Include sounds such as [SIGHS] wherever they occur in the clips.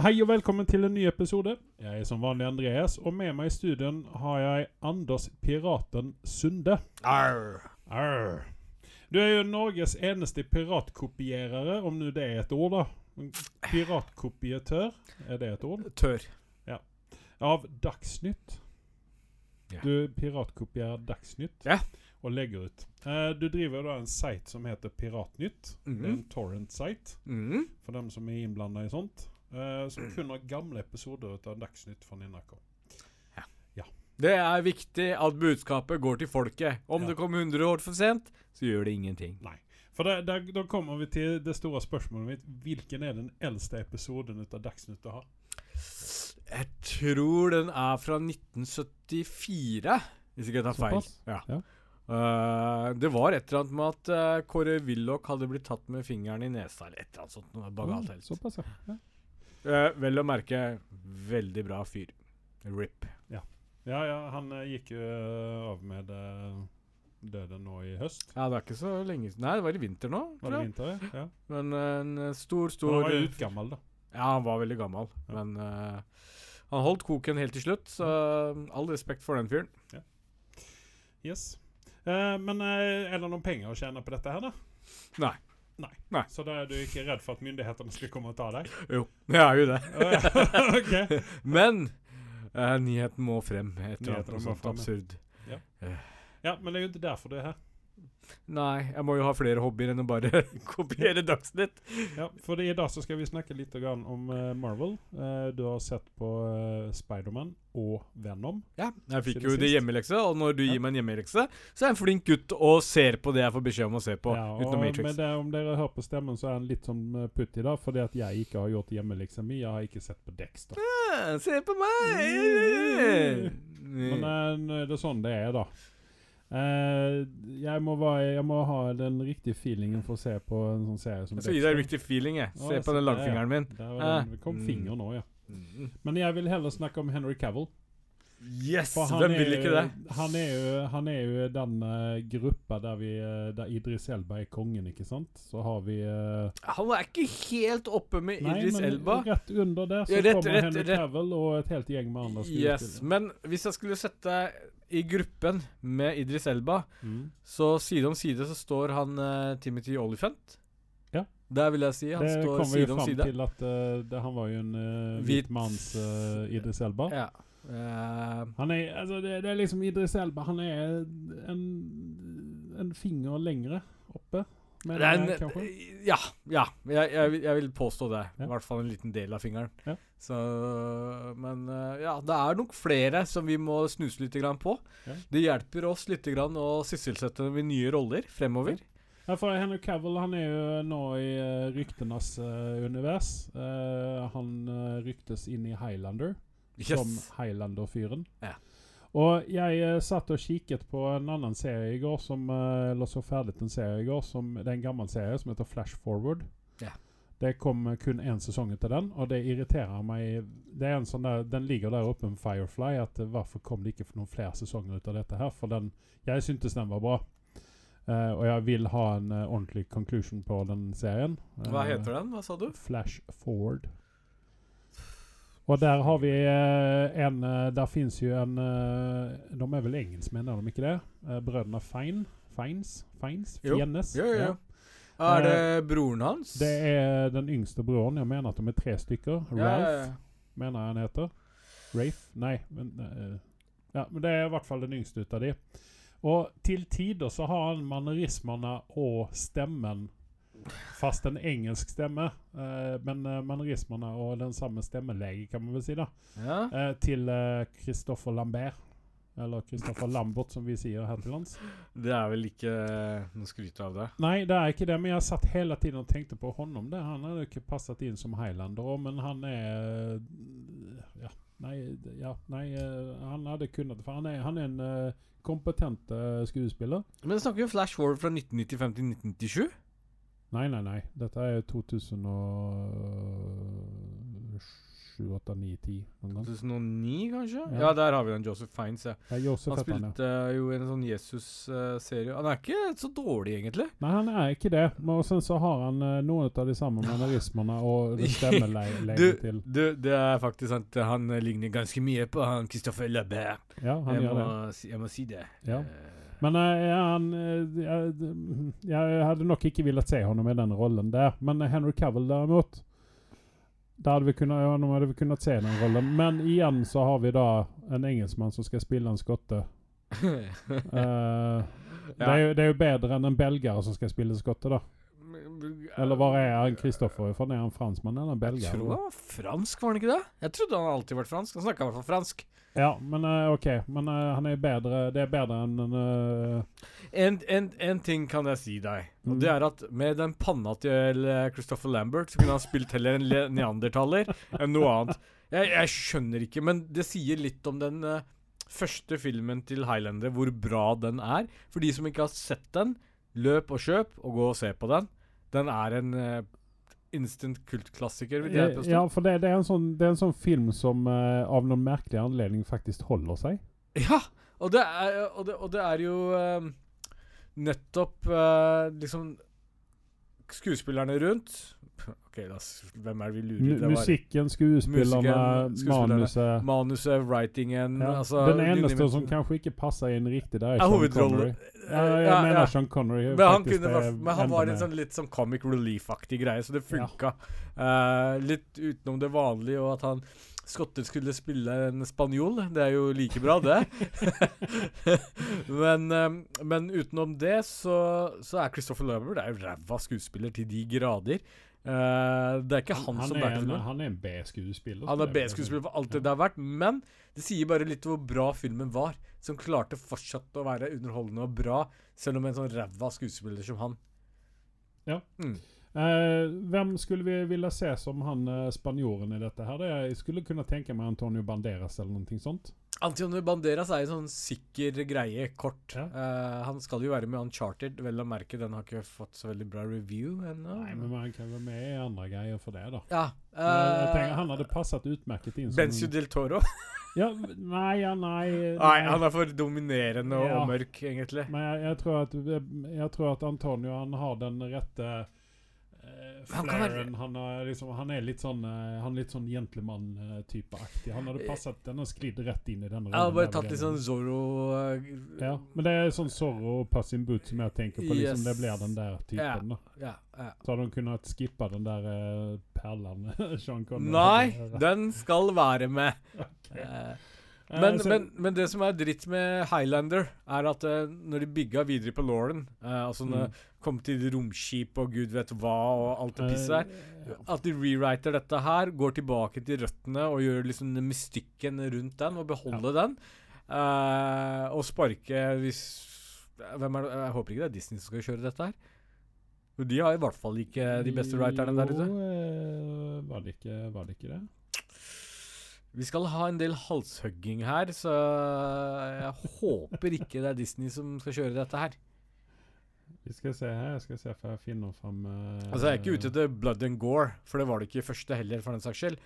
hei og velkommen til en ny episode. Jeg er som vanlig Andreas, og med meg i studien har jeg Anders Piraten Sunde. Arr. Arr. Du er jo Norges eneste piratkopierere, om nå det er et ord, da. Piratkopiatør, er det et ord? Tør. Av Dagsnytt. Yeah. Du piratkopierer Dagsnytt yeah. og legger ut. Eh, du driver da en site som heter Piratnytt. Det er en torrent-site Mm. for dem som er innblanda i sånt. Eh, som kun har gamle episoder av Dagsnytt fra NRK. Det er viktig at budskapet går til folket. Om Ja. det kommer 100 år for sent, så gjør det ingenting. Nei. For det, det, Da kommer vi til det store spørsmålet mitt. Hvilken er den eldste episoden av Dagsnytt du har? Jeg tror den er fra 1974, hvis ikke jeg tar feil. Ja. Ja. Uh, det var et eller annet med at uh, Kåre Willoch hadde blitt tatt med fingeren i nesa, eller et eller annet sånt. Noe bagatelt. Mm, Såpass, ja. Ja. Eh, vel å merke, veldig bra fyr. RIP. Ja, ja, han uh, gikk jo eh, av med uh, døden nå i høst. Ja, det er ikke så lenge. Nei, det var i vinter nå, Var det vinter? ja? ja. Men en stor, stor han var jo gammel, da. Ja, han var veldig gammel, Ja. men han holdt koken helt til slutt, så all respekt for den fyren. Yes. Eh, men er det noen penger å tjene på dette her, da? Nei. Nei. Nei. Så da er du ikke redd for at myndighetene skal komme og ta deg? Jo, jeg er jo det. [LAUGHS] okay. [LAUGHS] Men uh, nyheten må frem. Et eller annet absurd. Ja, men det er jo ikke derfor du er her. Nei, jeg må jo ha flere hobbyer enn å bare [LAUGHS] kopiere Dagsnytt. Ja, for i dag så skal vi snakke litt om eh, Marvel. Eh, du har sett på uh, Spiderman og Venom. Ja, jeg fikk jo det hjemmelekse, og når du Ja. gir meg en hjemmelekse, så er jeg en flink gutt og ser på det jeg får beskjed om å se på, ja, og utenom Matrix. men det, om dere hører på stemmen, så er han litt som putt Putti, da. Fordi at jeg ikke har gjort hjemmeleksa mi. Jeg har ikke sett på Dexter. Ja, se på meg! Men eh, nå er det sånn det er, da. Eh, jeg, må være, jeg må ha den riktige feelingen for å se på en sånn serie som Jeg skal gi deg riktig feeling, jeg. Se jeg på den langfingeren min. Der var den. Det kom Mm. finger nå, ja. Men jeg vil heller snakke om Henry Cavill. Yes! Hvem vil ikke det? Han er jo, han er jo den uh, gruppa der, vi, eh, der Idris Elba er kongen, ikke sant? Så har vi uh, Han er ikke helt oppe med Nei, Idris men Elba. rett under der så Ja, rett- kommer rett- Henry rett- Cavill og et helt gjeng med andre Yes. Men hvis jeg skulle sette i gruppen med Idris Elba, Mm. så side om side så står han uh, Timothy Olyphant. Ja. Der vil jeg si han Det står side om side det jo vi fram til at uh, det, han var jo en uh, Hvit- manns Idris Elba. Ja. Han er, altså det, det er liksom Idris Elba Han er en, en finger lengre oppe. Men, det er en, eh, ja, ja. Jeg, jeg, jeg vil påstå det. Ja. I hvert fall en liten del av fingeren. Ja. Så, men eh, ja, det er nok flere som vi må snuse litt på. Det hjelper oss litt grann å sysselsette dem i nye roller fremover. Ja, for Henry Cavill han er jo nå i uh, ryktenes uh, univers. Uh, han eh, ryktes inn i Highlander som Highlander-fyren. Ja. Og jeg eh, satt og kikket på en annen serie i går, som, eh, eller så ferdig en serie i går, som, det er en gammel serie som heter Flash Forward. Ja. Det kom eh, kun én sesong til den, og det irriterer meg Det er en sånn der, Den ligger der oppe med Firefly. at eh, Hvorfor kom det ikke for noen flere sesonger ut av dette her? For den Jeg syntes den var bra. Eh, og jeg vil ha en eh, ordentlig conclusion på den serien. Hva Eh, heter den? Hva sa du? Flash Forward. Og der har vi eh, en eh, Der fins jo en eh, De er vel engelskmenn, er de ikke det? Brødrene Fine? Fines? Fines? Jo. Fiennes? Jo, jo, Ja. jo. Er det broren hans? Det er den yngste broren. Jeg mener at de er tre stykker. Ja, Ralph, ja, ja. mener jeg han heter. Rafe? Nei, men Ja, men det er i hvert fall den yngste ut av de. Og til tider så har han mannerismene og stemmen Fast en engelsk stemme, eh, men uh, mannerismene og den samme stemmelege, kan man vel si, da. Ja. eh, til Christoffer Lambert. Eller Christopher [LAUGHS] Lambert, som vi sier her til lands. Det er vel ikke noe skryt av det. Nei, det er ikke det, men jeg satt hele tiden og tenkte på honom. Det. Han hadde ikke passet inn som Highlander, òg, men han er Ja, nei, ja, nei eh, Han hadde kunnet For han er, han er en eh, kompetent eh, skuespiller. Men snakker jo Flash War fra 1995 til 1997? Nei, nei, nei. Dette er 2007 2007, 8, 9, 10 2009, kanskje? Ja. Ja, der har vi den Joseph Fiends. Ja. Ja, Josef Han spilte han, spilte jo en sånn Jesus-serie. Han er ikke så dårlig, egentlig. Nei, han er ikke det. Men også sen så har han eh, noen av de samme mannerismene og [LAUGHS] stemmelegget til du, det er faktisk sant. Han eh, ligner ganske mye på han Christopher Labert. Ja, han Jeg gjør må, si, jeg må si det. Ja. Eh, Men eh, ja, han, eh, jeg, jeg hadde nok ikke villet se honom i den rollen der. Men Henry Cavill derimot Da hadde vi kunnet, ja, nå hadde vi kunnet se den rollen. Men igjen så har vi da en engelskmann som skal spille en skotte. [LAUGHS] Eh, det, er jo, det er jo bedre enn en belgier som skal spille skotte, da. Eller hva er han Kristoffer fra? Er han franskmann eller belgier? Jeg tror han var fransk, var han ikke det? Jeg trodde han alltid vært fransk. Han snakka i hvert fall fransk. Ja, men eh, OK. Men eh, han er bedre Det er bedre enn en eh, En, en, en ting kan jeg si deg, og Mm. det er at med den panna til Christopher Lambert, så kunne han spilt heller en neandertaler enn noe annet. Jeg, jeg skjønner ikke, men det sier litt om den første filmen til Highlander, hvor bra den er. For de som ikke har sett den, løp og kjøp, og gå og se på den. Den er en uh, instant kultklassiker, vil jeg påstå. Ja, for det, det, er en sånn, det er en sånn film som uh, av noen merkelig anledning faktisk holder seg. Ja, og det er, og det, og det er jo uh, nettopp eh, liksom skuespillerne rundt OK, da, hvem er det vi lurer? M Det var musikken, skuespillerne, manuset Manuset, writingen ja. altså, Den eneste som kanskje ikke passer inn riktig, det er er Sean. Connery. Ja, jeg mener Sean Connery. Men han, kunne, men han var en sånn litt sånn comic relief-aktig greie, så det Ja. funka. Eh, litt utenom det vanlige, og at han skotter skulle spille en spanjol. Det er jo like bra, det. [LAUGHS] men, eh, men utenom det, så, så er Christopher Lover Det er jo ræva skuespiller til de grader. Eh, det er ikke han, som er filmen. han er en B-skuespiller. Han er. B-skuespiller for alt det det har vært, men det sier bare litt hvor bra filmen var. Som klarte fortsatt å være underholdende og bra, selv om en sånn ræva skuespiller som han. Ja. Mm. Uh, hvem skulle vi ville se som han uh, spanjoren i dette her? Det, jeg skulle kunne tenke meg Antonio Banderas eller noe sånt. Antonio Banderas er en sånn sikker greie, kort. Ja. Uh, han skal jo være med Uncharted, vel å merke. Den har ikke fått så veldig bra review ennå. Nei, men man kan være med i andre greier for det, da. Ja. Uh, jeg tenker Han hadde passet utmerket inn som Benzio del Toro. [LAUGHS] ja, Nei, ja, nei, Nei, han er for dominerende og, Ja. og mørk, egentlig. Men jeg, jeg, tror at, jeg tror at Antonio han har den rette eh, Han flaren. Han, er liksom, han er litt sånn eh, Han er litt sånn gentleman-type-aktig. Han hadde passet Den har sklidd rett inn i den Jeg hadde bare tatt litt sånn. Zorro eh, Ja, men det er sånn Zorro og Puss Boot som jeg tenker på. Liksom, Yes. Det blir den der typen. da Ja, ja. Så hadde hun kunnet skippa den der uh, perlen [LAUGHS] Sean Connery Nei, den skal være med. [LAUGHS] okay. Eh, Eh, men, så- men, men det som er dritt med Highlander, er at uh, når de bygga videre på Lauren, uh, altså når Mm. det kom til romskip og gud vet hva og alt det pisset der, Eh, ja. at de rewriter dette her, går tilbake til røttene og gjør liksom mystikken rundt den, og beholder den. Uh, og sparke hvis hvem er det? Jeg håper ikke det er Disney som skal kjøre dette her. De har i hvert fall ikke de beste writerne der ute. Jo, eh, var, det ikke, var det ikke det? Vi skal ha en del halshugging her, så jeg håper ikke det er Disney som skal kjøre dette her. Vi skal se her. Jeg skal se for jeg finner fram uh, Altså, jeg er ikke ute etter blood and gore, for det var det ikke i første heller, for den saks skyld.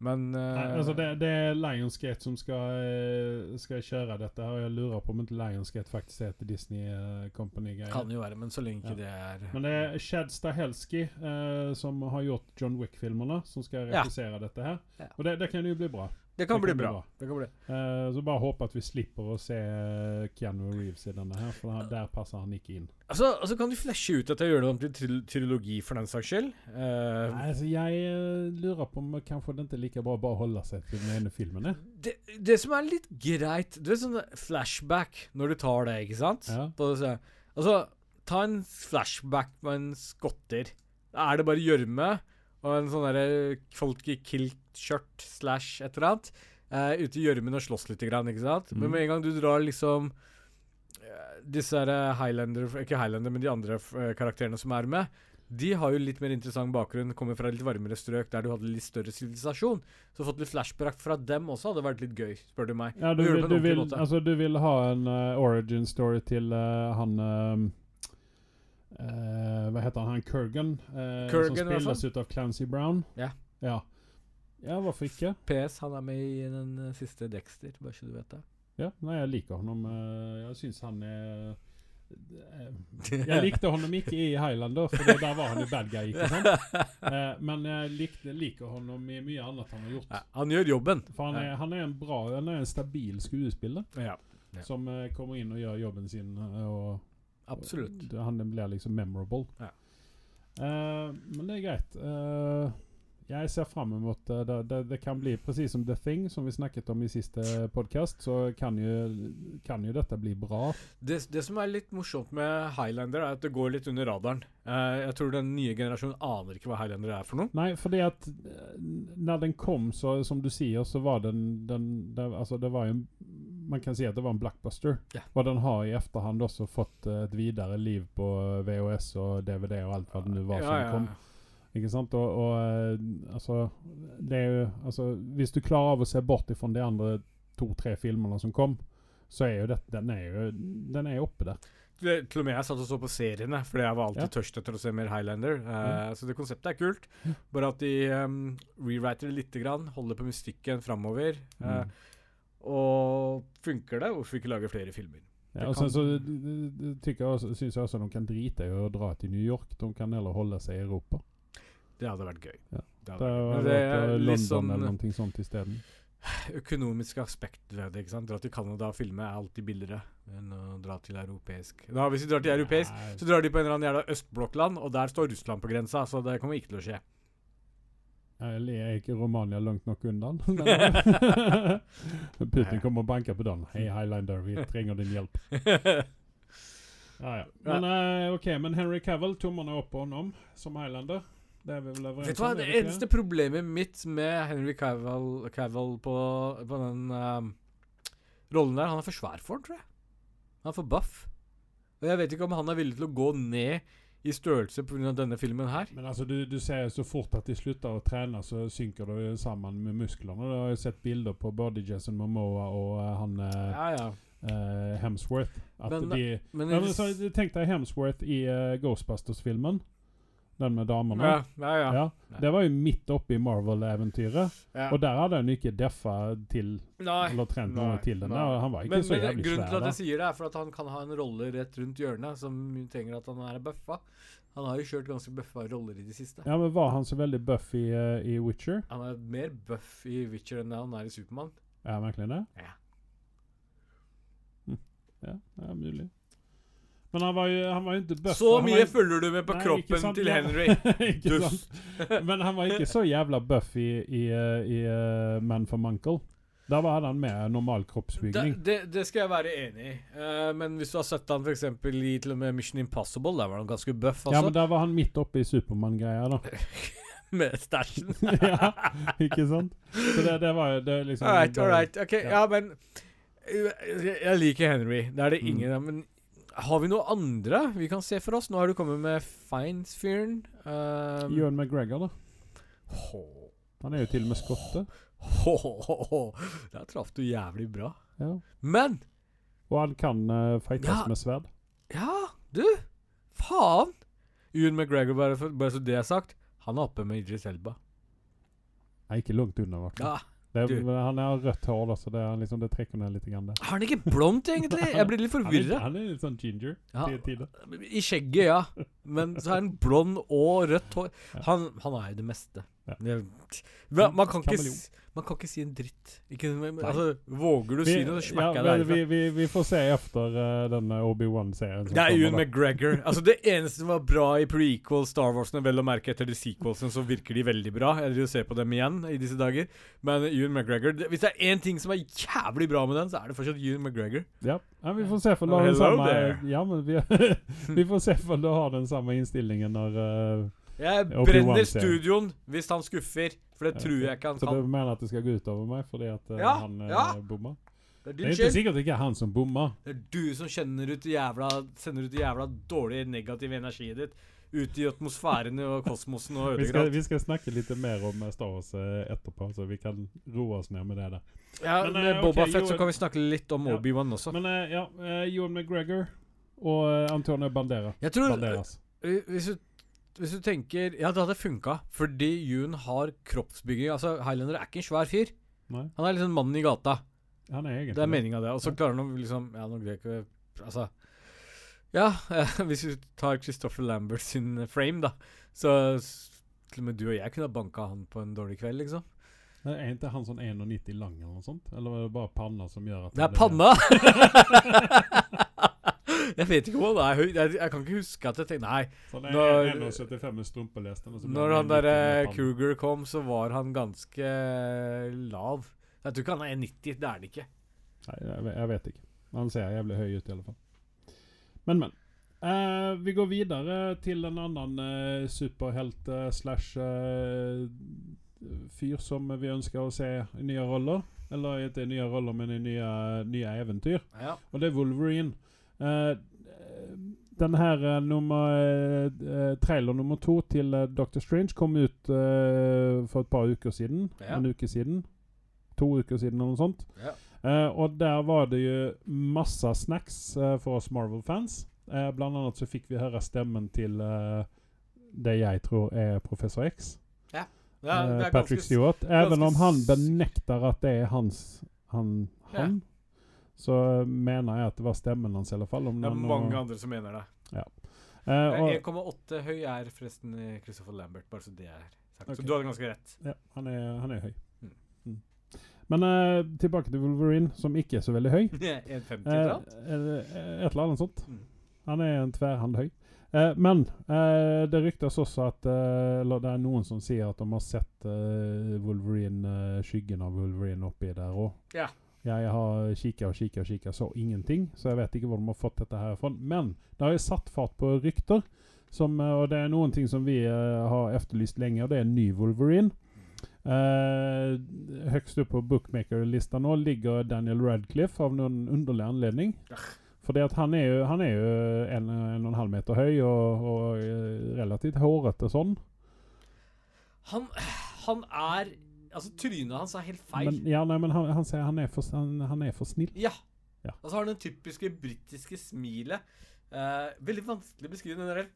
Men uh, Nei, altså det, det er Lionsgate som skal, eh, skal kjøre dette. her og Jeg lurer på om ikke Lionsgate faktisk heter Disney eh, Company-greie. kan jo være, men så lenge ja. det er Men det er Shad Stahelski uh, som har gjort John Wick-filmene, som skal Ja. dette her. Ja. Og det, det kan jo bli bra. Det kan det bli kan bli bra. bra. Det kan bli. Uh, så bare håpe at vi slipper å se eh, Keanu Reeves i denne her, for der passer han ikke inn. Altså, altså kan du flashe ut at jeg gjøre det om til tril- trilogi, for den saks skyld. Uh, Nei, altså jeg lurer på om kanskje det ikke er like bra å bare holde seg til den ene filmen. det, det som er litt greit Du vet sånn flashback når du tar det, ikke sant? Ja. På, det- altså, ta en flashback med en skotter. Da er det bare gjørme og en sånn derre folk i kilt-skjørt slash et eller annet. uh, ute i gjørmen og slåss litt, grann, ikke sant? Men Mhm. med en gang du drar liksom eh, disse her eh, Highlander Ikke Highlander, men de andre karakterene som er med. De har jo litt mer interessant bakgrunn, kommer fra litt varmere strøk der du hadde litt større sivilisasjon. Så fått litt flashback fra dem også hadde vært litt gøy, spør du meg. Ja, du, vil, du, vil, altså, du vil ha en uh, origin story til uh, han uh, Hva heter han? Han Kurgan? Kurgan, som spilles ut av Clancy Brown. Ja. ja. Ja, hvorfor ikke? PS, han er med i den eh, siste Dexter, bare så du vet det. Ja, nei, jeg liker han om, Jeg syns han er eh, Jeg likte ham ikke i Highlander, for der var han jo bad guy. ikke sant? [LAUGHS] Eh, Men jeg likte, liker ham i mye annet han har gjort. Ja, han gjør jobben. For han er, han er en bra, han er en stabil skuespiller Ja, Ja. som eh, kommer inn og gjør jobben sin. eh, og absolutt. og Han blir liksom memorable. Ja. Eh, men det er greit. Eh, jeg ser fram mot eh, det, det. Det kan bli presis som The Thing, som vi snakket om i siste podkast, så kan jo, kan jo dette bli bra. Det, det som er litt morsomt med Highlander, er at det går litt under radaren. Uh, jeg tror den nye generasjonen aner ikke hva Highlander er for noe. Nei, fordi at eh, når den kom, så som du sier, så var den, den det, Altså, det var jo en Man kan si at det var en blockbuster. Yeah. Og den har i efterhand også fått et videre liv på VHS og DVD og alt hva det nå var Ja, som ja, kom. Ikke sant? Og, og eh, altså Det er jo Altså, hvis du klarer av å se bort ifra de andre to-tre filmene som kom, så er jo dette den er jo Den er oppe der. Det- Til og med jeg satt og så på seriene, fordi jeg var alltid Ja. tørst etter å se mer Highlander. Eh, Så det konseptet er kult. Bare at de um, rewriter det lite grann, holder på mystikken framover. Uh, Mm. og funker det, hvorfor ikke lage flere filmer? Ja, og så syns jag också de kan drite i å dra til New York. De kan heller holde seg i Europa. Det hadde vært gøy. Ja. Det Det hadde vært det vært eh, London sånn eller noe sånt isteden. økonomisk aspekt ved det. ikke sant? Dra til Canada og filme er alltid billigere enn å dra til europeisk. Da, hvis de drar til europeisk, Nei, så drar de på en eller annen jævla østblokkland, og der står Russland på grensa, så det kommer ikke til å skje. Eller er ikke Romania langt nok unna. [LAUGHS] [LAUGHS] Putin kommer og banker på den. Hei, Highlander, vi trenger din hjelp. [LAUGHS] Ja, ja. Men uh, ok, men Henry Cavill, tommene opp på ham som Highlander. Det er vi vel Vet du hva, Det eneste problemet mitt med Henry Cavill, Cavill på, på den um, rollen der Han er for svær for den, tror jeg. Han er for buff. Og jeg vet ikke om han er villig til å gå ned i størrelse pga. denne filmen her. Men altså, du, du ser jo så fort at de slutter å trene, så synker det sammen med musklene. Du har jo sett bilder på både Jason Momoa og uh, han eh, Ja, ja. Uh, Hemsworth. At Men- de Men, men så, Tenk deg Hemsworth i uh, Ghostbusters-filmen. Den med damene. ja, ja, ja. Det var jo midt oppe i Marvel-eventyret. Og der hadde han ikke deffa til Nei. Eller trent noe til den. nei. Han var ikke Men, så men grunnen til at jeg sier det, er for at han kan ha en rolle rett rundt hjørnet som trenger at han er bøffa. Han har jo kjørt ganske bøffa roller i det siste. Ja, men Var han så veldig buff i, uh, i Witcher? Han er mer buff i Witcher enn han er i Supermann. Er han virkelig det? Ja. Ja, det er mulig. Men han var jo, han var jo ikke buff. Så mye jo- følger du med på Nei, kroppen sant, til. Henry. [LAUGHS] ikke Dust. [LAUGHS] Men han var ikke så jævla buff i, i, eh, i uh, Man from Uncle. Da var han med normal kroppsbygning. det, det skal jeg være enig i. Uh, men hvis du har sett han f.eks. i til og med Mission Impossible, der var han ganske buff, Ja, altså. men da var han midt oppe i Supermann-greia, da. [LAUGHS] med stæsjen. ja, ikke sant? Så det, det var jo det liksom all right, all right. Ok, ja. ja, men eh, Jeg liker Henry. Det er det Mm. ingen mm. Men har vi noe andre vi kan se for oss? Nå har du kommet med Finesfyren. Um, Ewan McGregor, da. Hå, Han er jo til og med skotte. hå, hå. Der traff du jævlig bra. Ja. Men Og han kan uh, fightes Ja. med sverd. Ja, du! Faen! Ewan McGregor, bare, for, bare så det er sagt, han er oppe med Idris Elba. Jeg er ikke langt unna, i hvert fall. Ja. Det, han har rødt hår, da, så det, liksom, det trekker ned litt. Grann. Har han ikke blondt, egentlig? Jeg blir litt [LAUGHS] Han forvirra. han er litt sånn ginger Ja. til tider. I skjegget, ja. Men så er han blond og rødt hår. Han, han er jo det meste. Ja. Man, kan ikke, man kan ikke si en dritt. Ikke, men, altså, våger du å si noe, så ja, smekker jeg men deg vi, vi, vi får se etter uh, denne Obi-Wan-serien. Det er Ewan. McGregor. [LAUGHS] Altså Det eneste som var bra i prequel Star Warsene, vel å merke etter de sequelsene, så virker de veldig bra. Jeg driver og ser på dem igjen i disse dager. Men Ewan McGregor det, Hvis det er én ting som er jævlig bra med den, så er det fortsatt Ewan McGregor. Ja. ja, vi får se om du Oh, har den samme. Ja, men vi, [LAUGHS] vi får se for da har den samme innstillingen når uh, Jeg brenner studioen hvis han skuffer, for det Ja, tror jeg ikke han kan. Så du mener at det skal gå utover meg fordi at uh, Ja, han uh, ja. bomma? Det er Det er ikke sikkert det ikke er han som bomma. Det er du som kjenner ut jævla, sender ut jævla dårlig negativ energi ditt ut i atmosfæren og kosmosen og Vi ødegrad. vi skal snakke litt mer om uh, Star Wars etterpå, så vi kan roe oss ned med det der. Ja, Men, med uh, Boba okay, Fett så kan vi snakke litt om ja. Obi-Wan også. Men uh, ja, uh, Ewan McGregor og Antonio Bandera. Jeg tror Banderas. eh, Hvis du hvis du tenker Ja, det hadde funka, fordi Yoon har kroppsbygging. Altså, Highlander er ikke en svær fyr. Nei, Han er liksom mannen i gata. han er egentlig Det er meninga, det. Og så klarer han å liksom Ja, nå greier jeg ikke Altså Ja, [LAUGHS] hvis vi tar Christopher Lambert sin frame, da, så til og med du og jeg kunne ha banka han på en dårlig kveld, liksom. Men Er ikke han sånn 91 lang eller noe sånt? Eller er det bare panna som gjør at Det er panna! [LAUGHS] jeg vet ikke om han er høy. Jeg, jeg kan ikke huske at jeg tenkte Nei, Sånn Når- 1,75 med strumpelesten. og når han 1,90 derre med. Kruger kom, så var han ganske eh, lav. Jeg tror ikke han er 1,90. Det er han ikke. Nei, jeg, vet- jeg vet ikke. Han ser jævlig høy ut i alle fall. Men, men. Uh, vi går videre til en annen uh, superhelt uh, slash eh, fyr som vi ønsker å se i nye roller. Eller ikke i nye roller, men i nye, nye eventyr. Ja. Og det er Wolverine. Eh, den her eh, nummer, eh, trailer nummer to til Doctor Strange kom ut for et par uker siden. Ja. En uke siden. To uker siden eller noe sånt. Ja. Og der var det jo masse snacks for oss Marvel-fans. Blant annet så fikk vi høre stemmen til det jeg tror er Professor X. Ja. Ja, Patrick ganske, Stewart. Even om han benekter at det er hans han, han så mener jeg at det var stemmen hans i alle fall. Om Det er noen- mange andre som mener det. Eh, 1,8 høy er forresten eh, Christopher Lambert, bare så det er sagt. Okay. Så du hadde ganske rett. ja, han, er, han er høy. Mm. Mm. Men eh, tilbake til Wolverine, som ikke er så veldig høy. [LAUGHS] 1,50 Eh, eller annet. eh, et eller annet sånt. Mm. Han er en tverrhand høy. Eh, men eh, det ryktes også at eh, Eller det er noen som sier at de har sett eh, Wolverine, eh, skyggen av Wolverine oppi der òg. Ja. Jeg har kikka og kikka og kikka, så ingenting. Så jeg vet ikke hvor de har fått dette her fra. Men det har jo satt fart på rykter. Som, eh, og det er noen ting som vi uh, har efterlyst lenge, og det er en ny Wolverine. Uh, høgst opp på bookmaker-lista nå ligger Daniel Radcliffe av noen underlig anledning. For han er jo, han er jo en, en og en halv meter høy og, og relativt hårete sånn. Han, han er Altså, trynet hans er helt feil. Men, ja, nei, men han, han sier han er for, han, han er for snill. ja. Ja. Og så har han det typiske britiske smilet. Eh, veldig vanskelig å beskrive den der.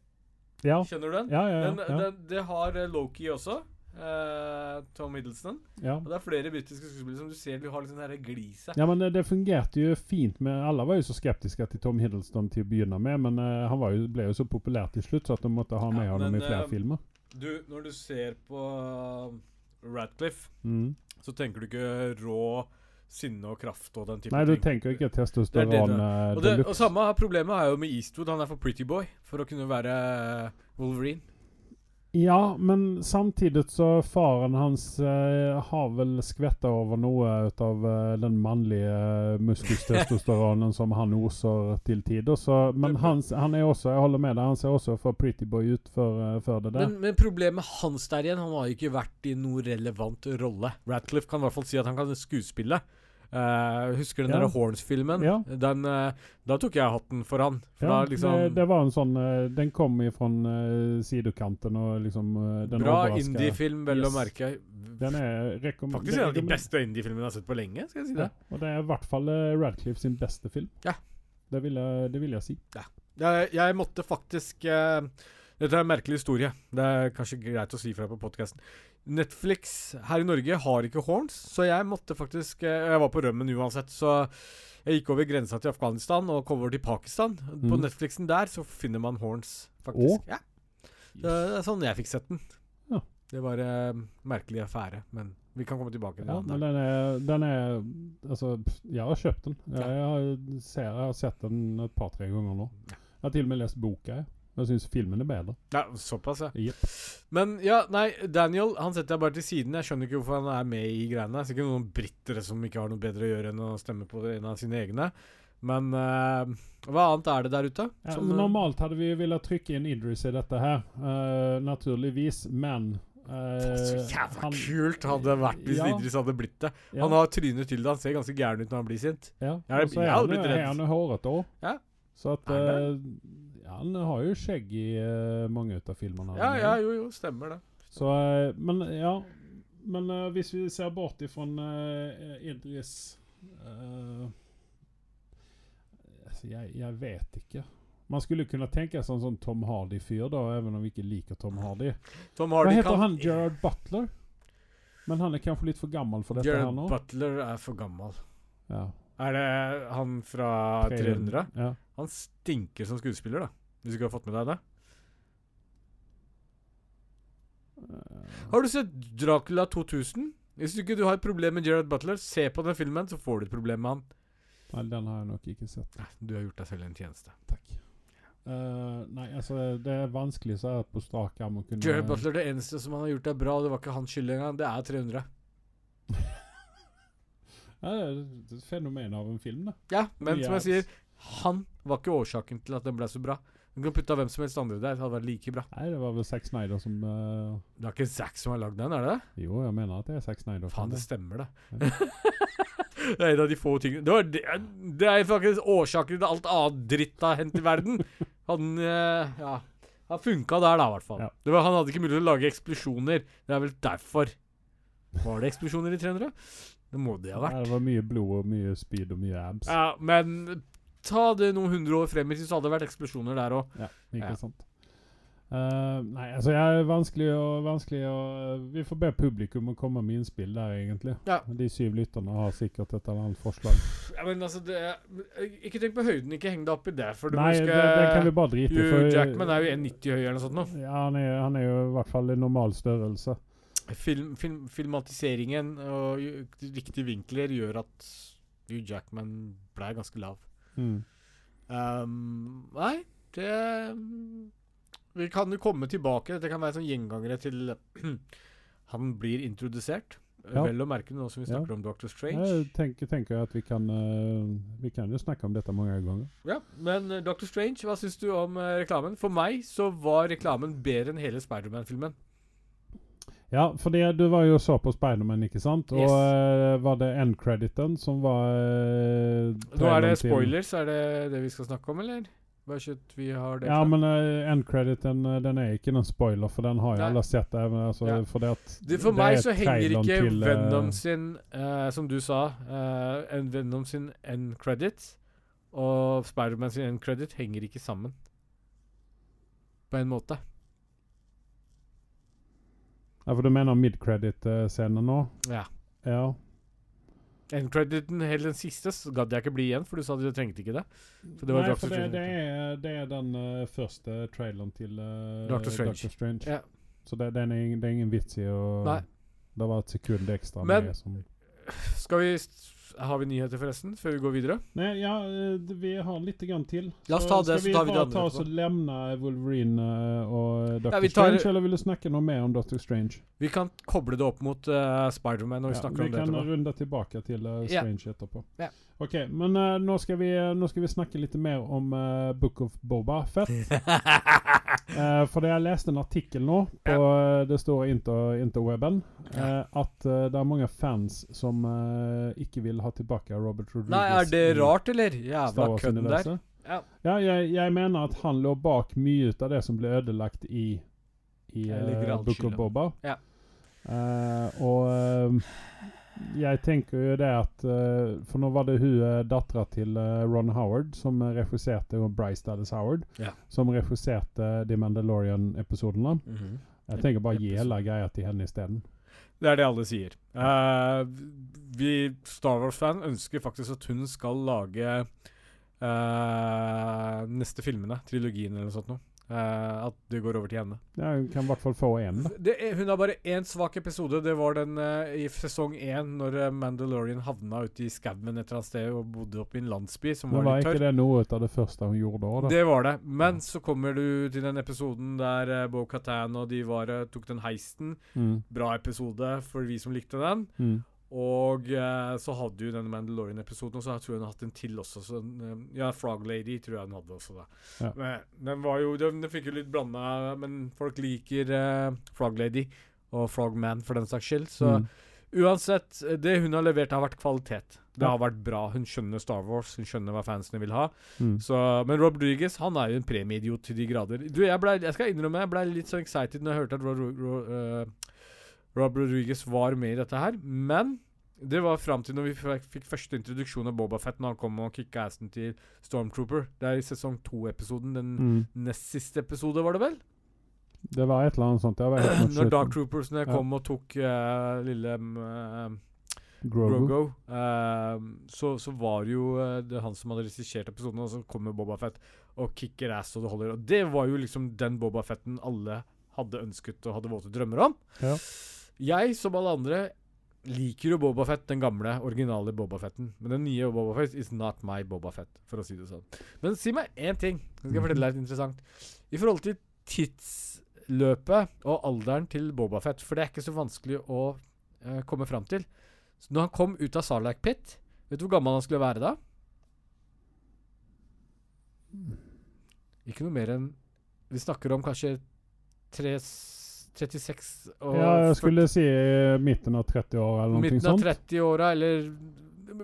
Ja, Skjønner du den? ja, ja. Den, ja, den, det har eh, Loki også. eh, Tom Hiddleston. ja. Og det er flere britiske skuespillere som du ser du har litt sånn gliset. glise. Ja, men det, det fungerte jo fint med Alle var jo så skeptiske til Tom Hiddleston til å begynne med, men eh, han var jo, ble jo så populær til slutt så at de måtte ha med Ja, ham i flere eh, filmer. Du, når du ser på Radcliffe, Mm. så tenker du ikke rå sinne og kraft og den type ting. Nei, du ting. tenker ikke er testosteron det eh, Og, det, og samme problemet er jo med Eastwood. Han er for pretty boy for å kunne være Wolverine. Ja, men samtidig så faren hans eh, har vel skvetta over noe ut av eh, den mannlige muskeltestosteronen som han oser til tider. Men hans, han er også, jeg holder med deg, han ser også for pretty boy ut før, eh, før det der. Men, men problemet hans der igjen, han har jo ikke vært i noe relevant rolle. Radcliffe kan i hvert fall si at han kan skuespille. Eh, husker du den Ja. Horns-filmen? Ja. Den, uh, Da tok jeg hatten for han. For ja, da liksom det, det var en sånn uh, Den kom ifrån uh, sidekanten og liksom den Bra indie-film, vel å merke. Den er Faktisk det en av de beste indie-filmene jeg har sett på lenge. skal jeg si Ja, og det er i hvert fall Radcliffe sin beste film. Ja. Det vil jeg, det vil jeg si. Jeg, jeg måtte faktisk Dette er en merkelig historie. Det er kanskje greit å si fra på podkasten. Netflix her i Norge har ikke horns, så jeg måtte faktisk eh, Jeg var på rømmen uansett, så jeg gikk over grensa til Afghanistan og kom over til Pakistan. På Mm. Netflixen der så finner man horns, faktisk. Ja. Det er sånn jeg fikk sett den. Ja. Det var en merkelig affære, men vi kan komme tilbake til Ja, den. den er, den er Altså, jeg har kjøpt den. Jeg, jeg, har, ser, jeg har sett den et par-tre ganger nå. Jeg har til og med lest boka. Jeg, jeg syns filmen er bedre. Ja, såpass, ja. Yep. Men ja, nei, Daniel han setter jeg bare til siden. Jeg skjønner ikke hvorfor han er med i greiene. Det er sikkert noen britere som ikke har noe bedre å gjøre enn å stemme på en av sine egne. Men uh, hva annet er det der ute? Ja, eh, normalt hadde vi villet trykke inn Idris i dette her, uh, naturligvis, men Uh, Så jævla han- kult hadde det vært hvis Ja. Idris hadde blitt det. Ja, Han har trynet til det. Han ser ganske gæren ut når han blir sint. ja. Og så er han, jo- hårete òg. Ja. Så at ja, Han har jo skjegg i uh, mange av filmene. Ja, ja, jo, jo, stemmer det. Så, uh, men ja Men uh, hvis vi ser bort ifra Idris eh, altså, jeg, jeg vet ikke. Man skulle kunne tenke seg en sånn Tom Hardy-fyr da, även om vi ikke liker Tom Hardy. Tom Hardy Hva heter han? Gerard Butler? Men han er kanskje litt for gammel för detta här Gerard nu. Butler er for gammel. Ja. Er det han fra 300? Ja. Han stinker som skuespiller, da. Hvis du ikke har fått med deg det. Eh, Har du sett Dracula 2000? Hvis du ikke du har et problem med Gerard Butler, se på den filmen, så får du et problem med han. Nei, den har jeg nok ikke sett. Nei, Du har gjort deg selv en tjeneste. Takk. Uh, nei, altså det er vanskelig så här på strak arm att kunne Gerard Butler, det eneste som han har gjort er bra, det var ikke hans skyld engang, det er 300. [LAUGHS] Ja, det er et fenomen av en film da. Ja, men som jeg sier, han var ikke årsaken til at den ble så bra. Du kan putte hvem som helst andre der, det hadde vært like bra. Nei, det var vel Zack Snyder som... uh... Det er ikke Zack som har lagd den, er det det? jo, jeg mener at det er Zack Snyder. Faen, det det. stemmer, det. [LAUGHS] Det er en av de få tingene Det, var det, det er faktisk årsaken til alt annet dritt har hendt i verden. Han uh, Ja. Han funka der, da, i hvert fall. Ja. Det var, han hadde ikke mulighet til å lage eksplosjoner. Det er vel derfor. Var det eksplosjoner i 300? Det må det ha Ja, vært. det var mye blod og mye speed og mye abs. Ja, men ta det noen hundre år frem i tid, så hadde det vært eksplosjoner der òg. Ja, ikke Ja. sant. Uh, nei, altså jeg er vanskelig og vanskelig å Vi får be publikum å komme med innspill der, egentlig. Ja. De syv lytterne har sikkert et eller annet forslag. Ja, men altså, det Ikke tenk på høyden, ikke heng deg opp i det. For du Nei, husker det, det kan vi bare drite i. Jackman er jo 1,90 høy eller noe sånt nå. Ja, han er, han er jo i hvert fall i normal størrelse. Film, film, filmatiseringen og riktige vinkler gjør at Hugh Jackman ble ganske lav. Mm. Um, nei, det Vi kan jo komme tilbake. Dette kan være sånn gjengangere til [CLEARS THROAT] han blir introdusert. Ja. Vel å merke nå som vi Ja. om Dr. Strange. Jeg tenker, tenker at vi kan uh, Vi kan jo snakke om dette mange ganger. Ja, Men uh, Dr. Strange, hva syns du om uh, reklamen? For meg så var reklamen bedre enn hele Spiderman-filmen. Ja, for du var jo så på Spiderman, ikke sant? Og Yes. eh, var det end-crediten som var uh, Nå er det spoilers, er det det vi skal snakke om, eller? Bare ikke at vi har det Ja, klart. men uh, end-crediten eh, den er ikke noen spoiler, for den har jeg alle sett. Även, altså, Ja. for det det, for meg så henger ikke til, eh, Venom sin, uh, som du sa, uh, en Venom sin end credit og Spiderman sin end credit henger ikke sammen. På en måte. Ja, for du mener mid-credit-scenen nå? Ja. Ja. End crediten, hele den siste, så gadd jeg ikke bli igjen, for du sa du trengte ikke det. Det var Nei, Doctor for det, det, er, det er den uh, første traileren til uh, Doctor Strange. Strange. Ja. Så det, er, ingen, det er ingen vits i å Nei. Det var et sekund ekstra Men- med som Skal vi Har vi nyheter, forresten, før vi går videre? Nei, ja, eh, vi har litt grann til. La oss ta det, så skal tar vi vi det bare andre ta oss og etterpå. lemne Wolverine eh, og Doctor Ja, vi tar- Strange, eller vil du snakke noe mer om Doctor Strange? Vi kan koble det opp mot uh, Spiderman når vi Ja, snakker vi om det Vi kan runde tilbake til Ja. Strange etterpå. Ja. Ok, men uh, nå, skal vi, nå skal vi snakke litt mer om uh, Book of Boba Fett. uh, [LAUGHS] for jeg leste en artikkel nå, på, eh, det står inter, interweben, eh, at eh, det er mange fans som eh, ikke vil ha tilbake Robert Rodriguez. Nei, er det rart, eller? Jævla kødden der. Ja. Ja, jeg, jeg mener at han lå bak mye av det som ble ødelagt i, i eh, Book of Boba. Ja. Eh, og eh, jeg tenker jo det at uh, For nå var det hun uh, dattera til uh, Ron Howard som regisserte, og Bryce Dallas Howard, Ja. som regisserte The Mandalorian-episodene. Mhm. Jeg tenker bare gi hele greia til henne isteden. Det er det alle sier. Uh, vi Star Wars-fan ønsker faktisk at hun skal lage eh, neste filmene, trilogien eller noe sånt noe. Eh, at det går over til henne. Ja, hun kan i hvert fall få én. hun har bare én svak episode. Det var den uh, i sesong én, når eh, Mandalorian havna ute i skauen et eller annet sted og bodde oppe i en landsby som var var litt ikke tørr. det noe av det første hun gjorde da? Det var det. Men så kommer du til den episoden der uh, Bo Katan og de var, tok den heisten. Mm, Bra episode for vi som likte den. mm. Og eh, så hadde jo denne Mandalorian-episoden, og så tror jeg hun har hatt en til også. Så, eh, ja, Frog Lady tror jeg hun hadde også, da. Ja. Men den var jo Den, den fikk jo litt blanda, men folk liker eh, Frog Lady og Frog Man for den saks skyld. Så mm. uansett, det hun har levert, har vært kvalitet. Det har vært bra. Hun skjønner Star Wars, hun skjønner hva fansene vil ha. Mm. Så, men Rob Rodriguez han er jo en premieidiot til de grader. Du, jeg, ble, jeg skal innrømme jeg ble litt så excited når jeg hørte at Rob, Rob, Rob, eh, Rob Rodriguez var med i dette her. Men Det var fram til når vi fikk, første introduksjon av Bobafett, når han kom og kicka assen til Stormtrooper. Det er i sesong to-episoden. Den Mm. nest siste episode, var det vel? Det var et eller annet sånt. Når Dark Troopersene Ja. kom og tok uh, lille um, eh, Grogu. Grogo, uh, så, så var det jo uh, det han som hadde regissert episoden, og så kommer Bobafett og kicker ass og det holder. Og det var jo liksom den Bobafetten alle hadde ønsket og hadde våte drømmer om. Ja. Jeg, som alle andre, liker jo Bobafett, den gamle, originale Bobafetten. Men den nye Bobafett is not my Bobafett, for å si det sånn. Men si meg én ting. Jeg skal fortelle deg litt interessant. I forhold til tidsløpet og alderen til Bobafett, for det er ikke så vanskelig å uh, komme fram til. Så når han kom ut av Sarlac Pit, vet du hvor gammel han skulle være da? Ikke noe mer enn Vi snakker om kanskje tre, 36 og Ja, jeg skulle si midten av 30-åra eller noe sånt. midten av 30-åra, eller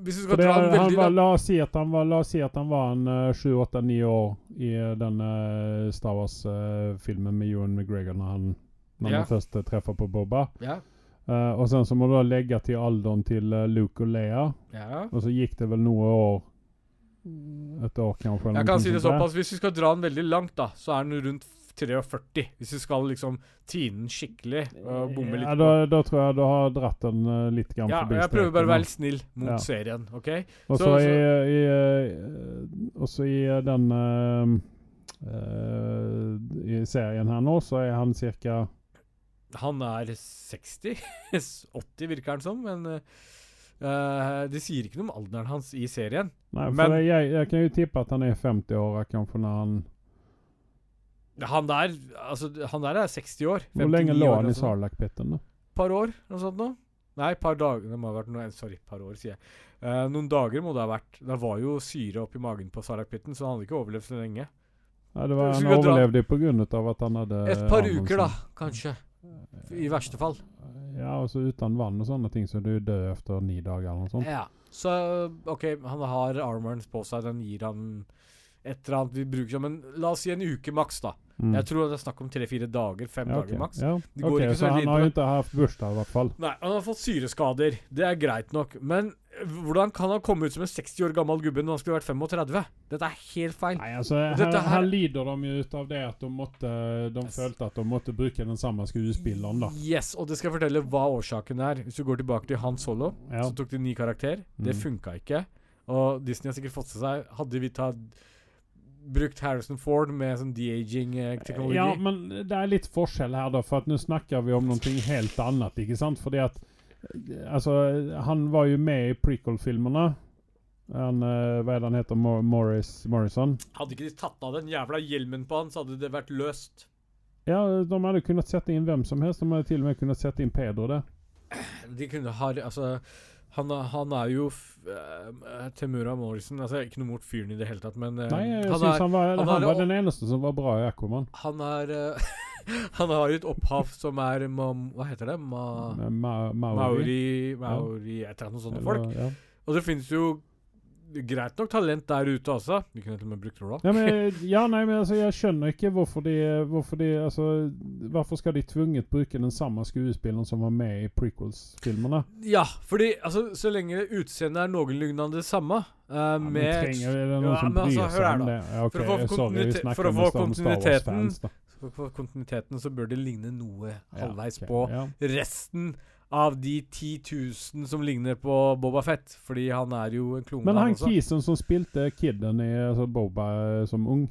Hvis du skal det, dra den han veldig var, la, oss si at han var, la oss si at han var en uh, 7-8-9 år i denne uh, Star Wars-filmen med Ewan McGregor når han, når Ja. han først treffer på Boba. Ja. Uh, og sen så må du da legge til alderen til Luke og Leia. ja. Og så gikk det vel noen år Et år, kanskje. Jeg kan si det såpass. Hvis vi skal dra den veldig langt, da, så er den rundt 43. Hvis du skal liksom tine den skikkelig og bomme litt Ja, da, da tror jeg du har dratt den uh, litt grann Ja, forbi jeg prøver bare å være litt snill mot Ja. serien, OK? Også, Så- i, i, eh, også i eh, den uh, I serien her nå, så er han ca. Han er 60. 80 [LAUGHS] virker han som, men uh, det sier ikke noe om alderen hans i serien. Nei, for Men- jeg, jeg kan jo tippe at han er 50 år kanskje når han Han der altså, han der er 60 år. Hvor lenge lå han i altså. Sarlacc-pitten? par år, noe sånt nå? Nei, par dager. Det må ha vært noe, sorry, par år, sier jeg. Uh, noen dager må det ha vært. Det var jo syre oppi magen på Sarlacc-pitten, så han hadde ikke overlevd så lenge. Nei, det var, han overlevde av at han hadde Et par armen uker, da, kanskje. I verste fall. Ja, og så uten vann og sånne ting, så du dør etter ni dager eller noe sånt. Ja. Så OK, han har armoren på seg, den gir han et eller annet vi bruker som Men la oss si en uke maks, da. Mm. Jeg tror det er snakk om tre-fire dager. Fem ja, okay. dager maks. Ja. Det går ok, ikke så så han har jo ikke hatt bursdag, i hvert fall. Nei, han har fått syreskader. Det er greit nok. Men hvordan kan han komme ut som en 60 år gammel gubbe når han skulle vært 35? Dette er helt feil. Nei, altså, her, her- lider de jo ut av det at de måtte De Yes. følte at de måtte bruke den samme skuespilleren, da. Yes, og det skal jeg fortelle hva årsaken er. Hvis du går tilbake til Han Solo, Ja. så tok de en ny karakter. Det Mm. funka ikke. Og Disney har sikkert fått til seg Hadde vi tatt brukt Harrison Ford med sånn de-aging-teknologi Ja, men det er litt forskjell her, da. For at nå snakker vi om noe helt annet, ikke sant? Fordi at eh, Altså, han var jo med i prequel-filmene. Han, eh, hva er det han heter? Mor Morris Morrison? Hadde ikke de tatt av den jævla hjelmen på han, så hadde det vært løst. Ja, de hadde kunnet sette inn hvem som helst. De hadde til og med kunnet sette inn Pedro der. De kunne ha Altså, han, han er jo eh, Temura Morrison Altså, ikke noe mot fyren i det hele tatt, men uh, Nei, jeg er, han var, han han er- var den eneste som var bra i Aquaman. han er uh, [LAUGHS] Han har et opphav som er ma, Hva heter det? Ma, ma, Ma Maori. Maori Maori Et eller annet sånt folk. Ja. Og det finnes jo greit nok talent der ute også. Vi kunne til og med brukt Rock. Ja, men, ja, nei, men altså, jeg skjønner ikke hvorfor de, hvorfor de altså, Hvorfor skal de tvunget bruke den samme skuespilleren som var med i prequels-filmene? Ja, fordi altså, så lenge utseendet er noenlunde det samme uh, Ja, men med trenger er det noen Ja, som altså, hør seg her om da. det? Ja, ok, For å få sorry, vi kontinuitet- snakker for å få kontinuiteten- kontinuiteten så bør det ligne noe halvveis ok, på resten av de 10 000 som ligner på Boba Fett. Fordi han er jo en klone, Men han også. kisen som spilte kiden i altså Boba eh, som ung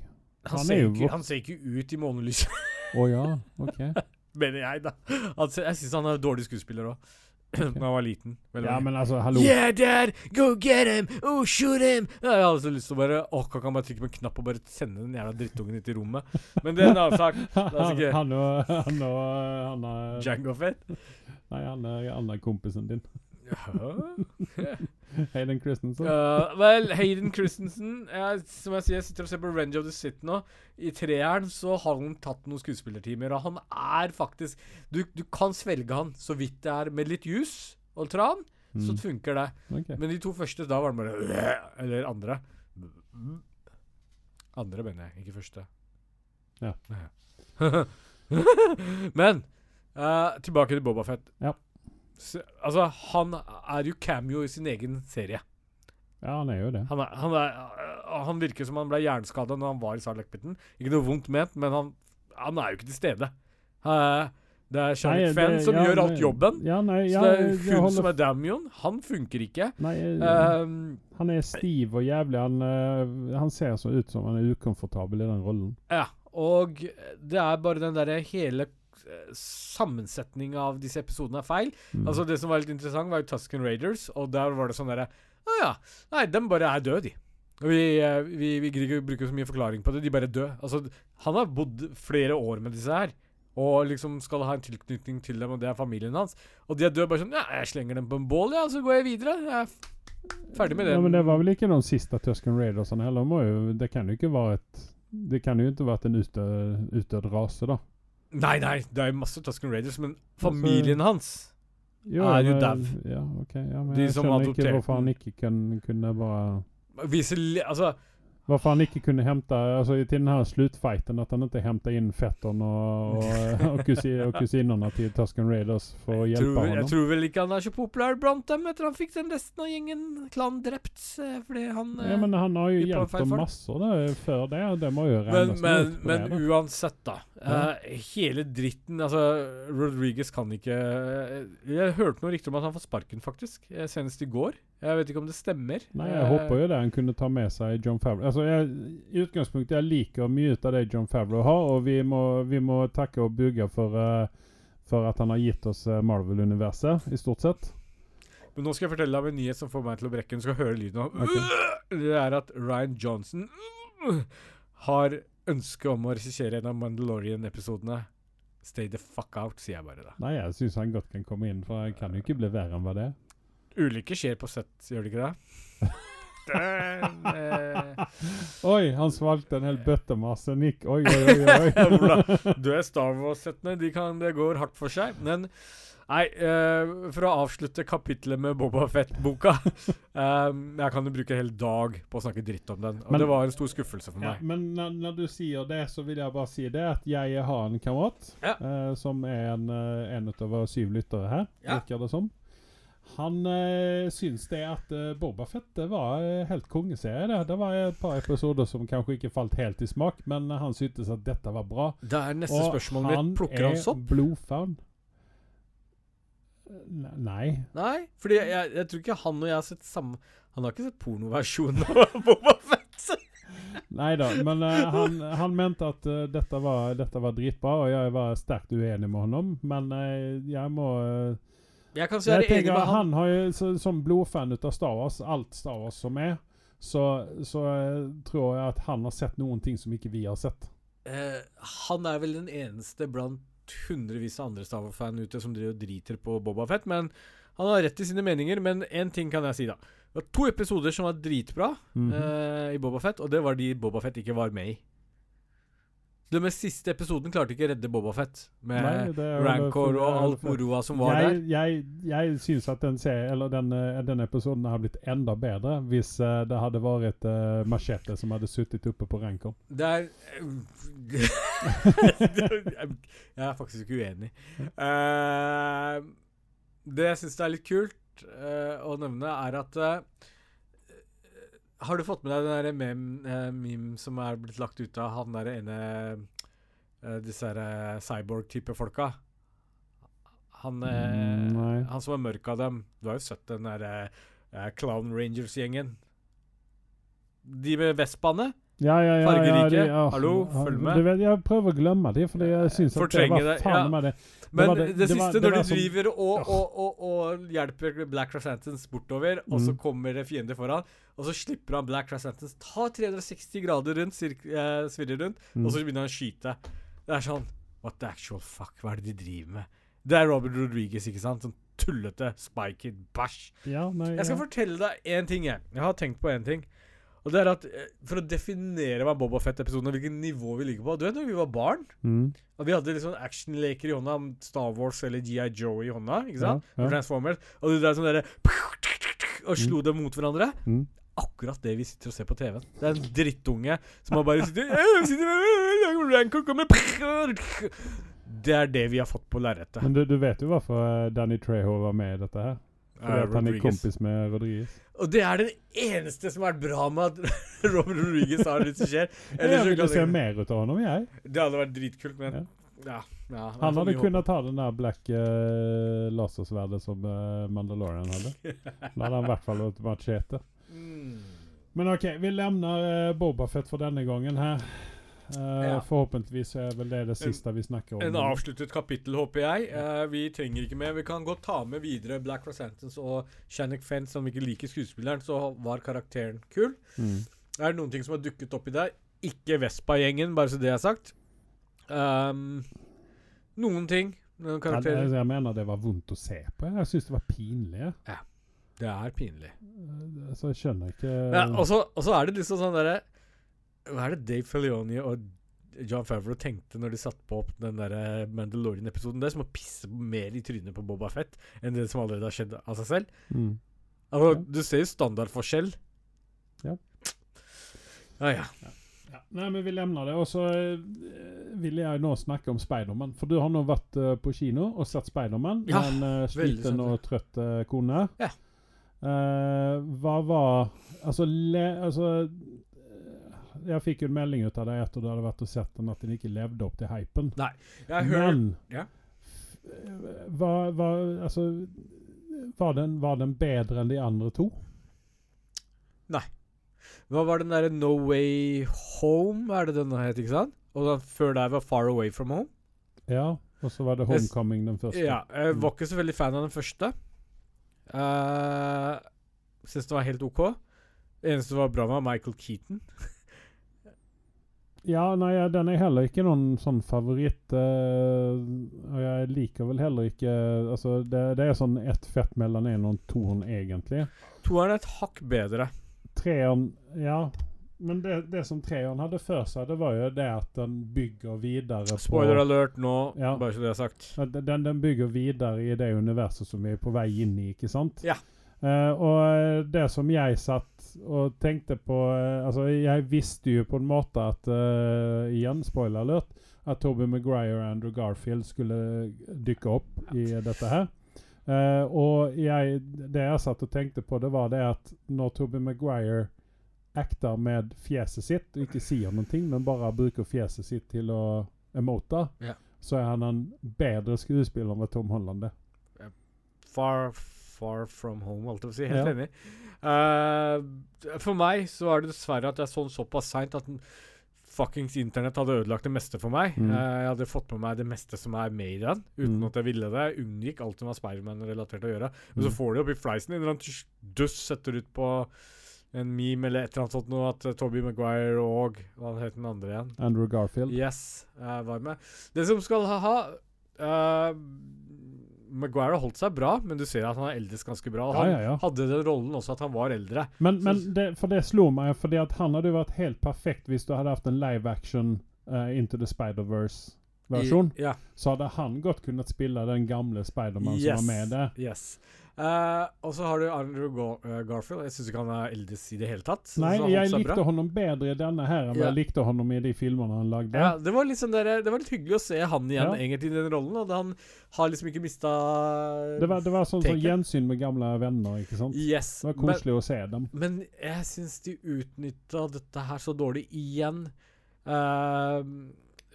Han, han er ser jo ikke, han ser ikke ut i månelyset, [LAUGHS] Å ja, OK. [LAUGHS] mener jeg, da. Altså, jeg syns han er dårlig skuespiller òg. Da [CLEARS THROAT] han var liten. Ja, men altså, hallo. Yeah, dad! Go get him! Oh, shoot him! Ja, jeg hadde så lyst til å bare Åh, kan han bare trykke på en knapp og bare sende den jævla drittungen ut i rommet? Men det er en annen sak. [LAUGHS] Han, og han og han er, Jango Fett. Nei, han er, han er kompisen din. [LAUGHS] Hayden Christensen. Uh, vel, Hayden Christensen jeg, Som jeg sier, jeg sitter og ser på Revenge of the City nå. I treeren så har han tatt noen skuespillertimer, og han er faktisk Du, du kan svelge han så vidt det er med litt jus og tran, så Mm, funker det. Okay. Men de to første, da var det bare Eller andre. Andre, mener jeg, ikke første. Ja. [LAUGHS] Men eh, tilbake til Bobafett. Ja. Så, altså, han er jo cameo i sin egen serie. Ja, han er jo det. Han, er, han, er, øh, han virker som han ble hjerneskada når han var i Sarlacbiten. Ikke noe vondt ment, men han, han er jo ikke til stede. Eh, det er Charlotte Fenn som ja, gjør alt nei, jobben. Ja, nei, ja, Så det er hun holder- som er Damion. Han funker ikke. Nei, Ehm, han er stiv og jævlig. Han, uh, han ser så ut som han er ukomfortabel i den rollen. ja, og det er bare den derre hele eh, sammensetninga av disse episodene er feil. Mm. Altså Det som var litt interessant, var jo Tusken Raiders, og der var det sånn derre Å ja. Nei, dem bare er døde, de. Vi, eh, vi, vi ikke bruke så mye forklaring på det. De bare er døde. Altså, han har bodd flere år med disse her. Og liksom skal ha en tilknytning til dem, og det er familien hans. Og de er døde bare sånn Ja, jeg slenger dem på en bål, ja, så går jeg videre. Jeg er ferdig med det. Ja, men det var vel ikke noen siste Tusken Raiders heller? Må jo, det kan jo ikke være et Det kan jo ikke vært en utdødd rase, da. Nei, nei, det er jo masse Tusken Raiders, men familien hans Jo, Er jo dau. Ja, ok. Ja, men De jeg skjønner ikke hvorfor han ikke kunne, kunne bare Vise Altså, Varför han ikke kunne hämta, alltså till den här slutfighten, att han inte hämtade in fettern och, och, och, kusin, och kusinerna till Tusken Raiders för att hjelpe hjälpa tror, honom. jeg tror vel ikke han er så populær blant dem etter han fikk den resten av gjengen klan drept. eh, Fordi han Ja, men han har hjälpt fel dem massor där för det. Det må ju Men, men, men det. då. uansett, da. Ja. Uh, hele dritten Altså, Rodriguez kan ikke eh, Jeg hørte noe rykter om at han fått sparken, faktisk. eh, Senest i går. Jeg vet ikke om det stemmer. Nej, jeg jag hoppas ju det han kunde ta med sig John Favreau. Alltså jeg, i utgangspunktet, jeg liker mye av det John Favreau har, og vi må, vi må takke og buge for, uh, for, at han har gitt oss eh, Marvel-universet, i stort sett. Men nå skal jeg fortelle deg en nyhet som får meg til å brekke. Du skal høre lyden av okay. [LAUGHS] Det er at Ryan Johnson [LAUGHS] har ønske om å regissere en av Mandalorian-episodene. Stay the fuck out, sier jeg bare da. Nei, jeg syns han godt kan komme inn, for han kan jo ikke bli verre enn hva det er. Ulykker skjer på sett, gjør det ikke det? [LAUGHS] Den, eh, Oj, han svalgte en hel bøttemasse. Nick. Oi, oi, oi. oi. [LAUGHS] Du er Star Wars-settene, de kan, det går hardt for seg. Men nei, eh, for å avslutte kapitlet med Boba Fett-boka [LAUGHS] eh, Jeg kan jo bruke en hel dag på å snakke dritt om den, og Men- det var en stor skuffelse for ja, meg. men når, når, du sier det så vil jeg bare si det at jeg har en kamerat Ja. eh, som er en, en av syv lyttere här, Ja. verkar det som. Han eh, syns det at eh, Boba Fett det var eh, helt kongeserie. Det. det var et par episoder som kanskje ikke falt helt i smak, men han syntes at dette var bra. Det er neste Og spørsmål mitt. Plukker han sopp? Han er ne- Nei. Nei, fordi jeg, jeg, jeg tror ikke han og jeg har sett samme Han har ikke sett pornoversjonen av [LAUGHS] Boba Fett. Nei da, men eh, han, han mente at eh, dette, var, dette var dritbra, og jeg var sterkt uenig med ham. Men eh, jeg må eh, Jeg kan si jeg er tenker, med han. han har jo, så, Som blodfan av Star Wars, alt Star Wars som er, så, så eh, tror jeg at han har sett noen ting som ikke vi har sett. Eh, han er vel den eneste blant hundrevis av andre Star Wars-fan ute som driver og driter på Boba Fett, men han har rett i sine meninger. Men én ting kan jeg si, da. Det var to episoder som var dritbra Mhm. eh, i Boba Fett, og det var de Boba Fett ikke var med i. Den siste episoden klarte ikke å redde Boba Fett, med Nei, Rancor og alt moroa som var jeg, der. jeg, jeg syns at den, serien, eller den, eh, den episoden har blitt enda bedre hvis eh, det hadde vært uh, Machete som hadde sittet oppe på Rancor. Det er [LAUGHS] Jeg er faktisk ikke uenig. Uh, det jeg syns er litt kult uh, å nevne, er at eh, Har du fått med deg den der mem, eh, meme som er blitt lagt ut av han der ene eh, Disse her, eh, cyborg-type folka? Han, eh, Mm, nei. han som er mørk av dem. Du har jo sett den derre eh, Clown Rangers-gjengen. De med Vestbane? Ja, ja, ja, Fargerike. ja, det- ja, Hallo, følg med. Du vet, jeg prøver å glemme dem, for jeg syns at det var faen ja. meg det. Men det, det- det siste, var- det når de driver og, og, og, og hjelper Black Crescentons bortover, og så Mm. kommer det fiender foran, og så slipper han Black Crescentons, tar 360 grader rundt, eh, svirrer rundt, Mm. og så begynner han å skyte. Det er sånn What the actual fuck? Hva er det de driver med? Det er Robert Rodriguez, ikke sant? Sånn tullete spiked bæsj. Ja, nei, Jeg skal ja. fortelle deg én ting, jeg. Jeg har tenkt på én ting. Og det er at eh, For å definere hva Boba Fett-episoden og hvilket nivå vi ligger på Du vet når vi var barn? Mm. Og vi hadde liksom actionleker i hånda, Star Wars eller GI Joe i hånda. ikke sant? Ja. Transformers. Og du drev sånn derre Og slo dem mot hverandre. Mm. Akkurat det vi sitter og ser på TV-en. Det er en drittunge som har bare sitter, «Øh, sitter øh, lager Rancor kommer Det er det vi har fått på lerretet. Men du, du vet jo hvorfor eh, Danny Treho var med i dette her? Fordi Eh, at han er kompis med Rodriguez. Og det er den eneste som har vært bra med at [LAUGHS] Robert Rodriguez har regissert. Ellers Jeg vil se mer ut av honom, jeg. Det hadde vært dritkult, men Ja. ja. ja, Han hadde kunnet ta den der black uh, lasersverdet som uh, Mandalorian hadde. [LAUGHS] Da hadde han i hvert fall vært machete. Mm. Men ok, vi lämnar uh, Boba Fett for denne gangen her. Eh, Ja. Forhåpentligvis er vel det det siste vi snakker om. En avsluttet kapittel, håper jeg. Uh, vi trenger ikke mer. Vi kan godt ta med videre Black Rosantons og Shannick Fence, som ikke liker skuespilleren, så var karakteren kul. Mm. Er det noen ting som har dukket opp i deg? Ikke Vespa-gjengen, bare så det er sagt. Um, noen ting. Noen Ja, karakterer. det- jeg mener det var vondt å se på. Jeg syns det var pinlig. Det er pinlig. Eh, Så jeg skjønner ikke Ja, og så er det liksom sånn derre Hva er det Dave Felioni og John Favreau tenkte når de satte på opp den der Mandalorian-episoden? Det er som å pisse mer i trynet på Boba Fett enn det som allerede har skjedd av seg selv. mm. Altså, Ja. Du ser jo standardforskjell. Ja. Ja, ja. Ja, nei, men vi lemner det. Og så eh, vil jeg nå snakke om Speidermann. For du har nå vært uh, på kino og sett Spiderman. Ja, med en uh, sliten og trøtt eh, kone. Ja. Eh, hva var Altså, le, altså eh, Jeg fikk jo en melding ut av deg etter du hadde vært og sett den, at den ikke levde opp til hypen. Jeg hører, Men Ja. hva, hva Altså var den, var den bedre enn de andre to? Nei. Hva var den derre No Way Home, er det den het, ikke sant? Og den før der var Far Away From Home. Ja. Og så var det Homecoming den første. Ja, jeg Mm. var ikke så veldig fan av den første. Uh, Syns det var helt OK. Det eneste som var bra var Michael Keaton. [LAUGHS] Ja, nei, den er heller ikke noen sånn favoritt. Uh, og jeg liker vel heller ikke Altså, det, det er sånn ett fett mellom én og toeren, egentlig. Toeren er et hakk bedre. Treeren Ja. Men det, det som treeren hadde før seg, det var jo det at den bygger videre på Spoiler alert nå, Ja. bare så det er sagt. den, den bygger videre i det universet som vi er på vei inn i, ikke sant? Ja. Eh, og eh, det som jeg satt og tenkte på eh, Altså, jeg visste jo på en måte at eh, Igjen, spoiler alert. At Toby Maguire og Andrew Garfield skulle dykke opp i dette her. Eh, og jeg, det jeg satt og tenkte på, det var det at når Toby Maguire acter med fjeset sitt, og ikke sier noen ting, men bare bruker fjeset sitt til å emote, Ja. så er han en bedre skuespiller enn Tom Holland er. Far, far from home, holdt jeg på å si. Helt Ja. enig. Uh, for meg så var det dessverre at jeg så den såpass seint at den fuckings internett hadde ødelagt det meste for meg. Mm. Uh, jeg hadde fått med meg det meste som er med i den, uten Mm. at jeg ville det. Jeg unngikk alt som var Spiderman-relatert å gjøre. Men så Mm. får de opp i fleisen en eller annen dust setter ut på en meme eller et eller annet sånt noe at uh, Toby Maguire og Hva het den andre igjen? Andrew Garfield. Yes, uh, var med. Det som skal ha, ha uh, Maguire har holdt seg bra, men du ser at han har eldes ganske bra. og Ja, Han ja, ja. hadde den rollen også at han var eldre. Men, men det, for det slo meg, fordi at han hadde jo vært helt perfekt hvis du hadde hatt en live action eh, Into the Spider-Verse-versjon. I, ja, Så hadde han godt kunnet spille den gamle Spiderman Yes. som var med der. yes. Eh, og så har du Andrew Gar eh, Garfield. Jeg syns ikke han er eldes i det hele tatt. Nei, jeg likte bra. honom bedre i denne her enn Ja. jeg likte honom i de filmene han lagde. Ja, det var sånn der, Det var litt hyggelig å se han igjen Ja. egentlig i den rollen. Og han har liksom ikke mista Det var, det var sånn sånn gjensyn med gamle venner, ikke sant? Yes. Det var men- koselig å se dem. Men jeg syns de utnytta dette her så dårlig igjen. Eh,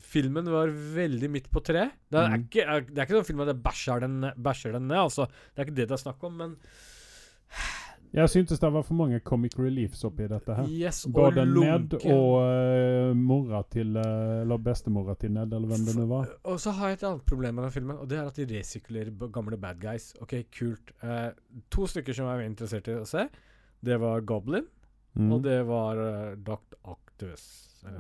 filmen var veldig midt på tre. Det er, Mm. ikke, det er ikke sånn film at det bæsjer den, bæsjer den ned, altså. Det er ikke det det er snakk om, men [SIGHS] Jeg syntes det var for mange comic reliefs oppi dette her. yes, Både Ned og uh, mora til uh, Eller bestemora til Ned, eller hvem det nå var. Og så har jeg et annet problem med den filmen, og det er at de resirkulerer gamle bad guys. Ok, kult. Uh, to stykker som jeg var interessert i å se, det var Goblin, Mm. og det var uh, Dr. Octopus.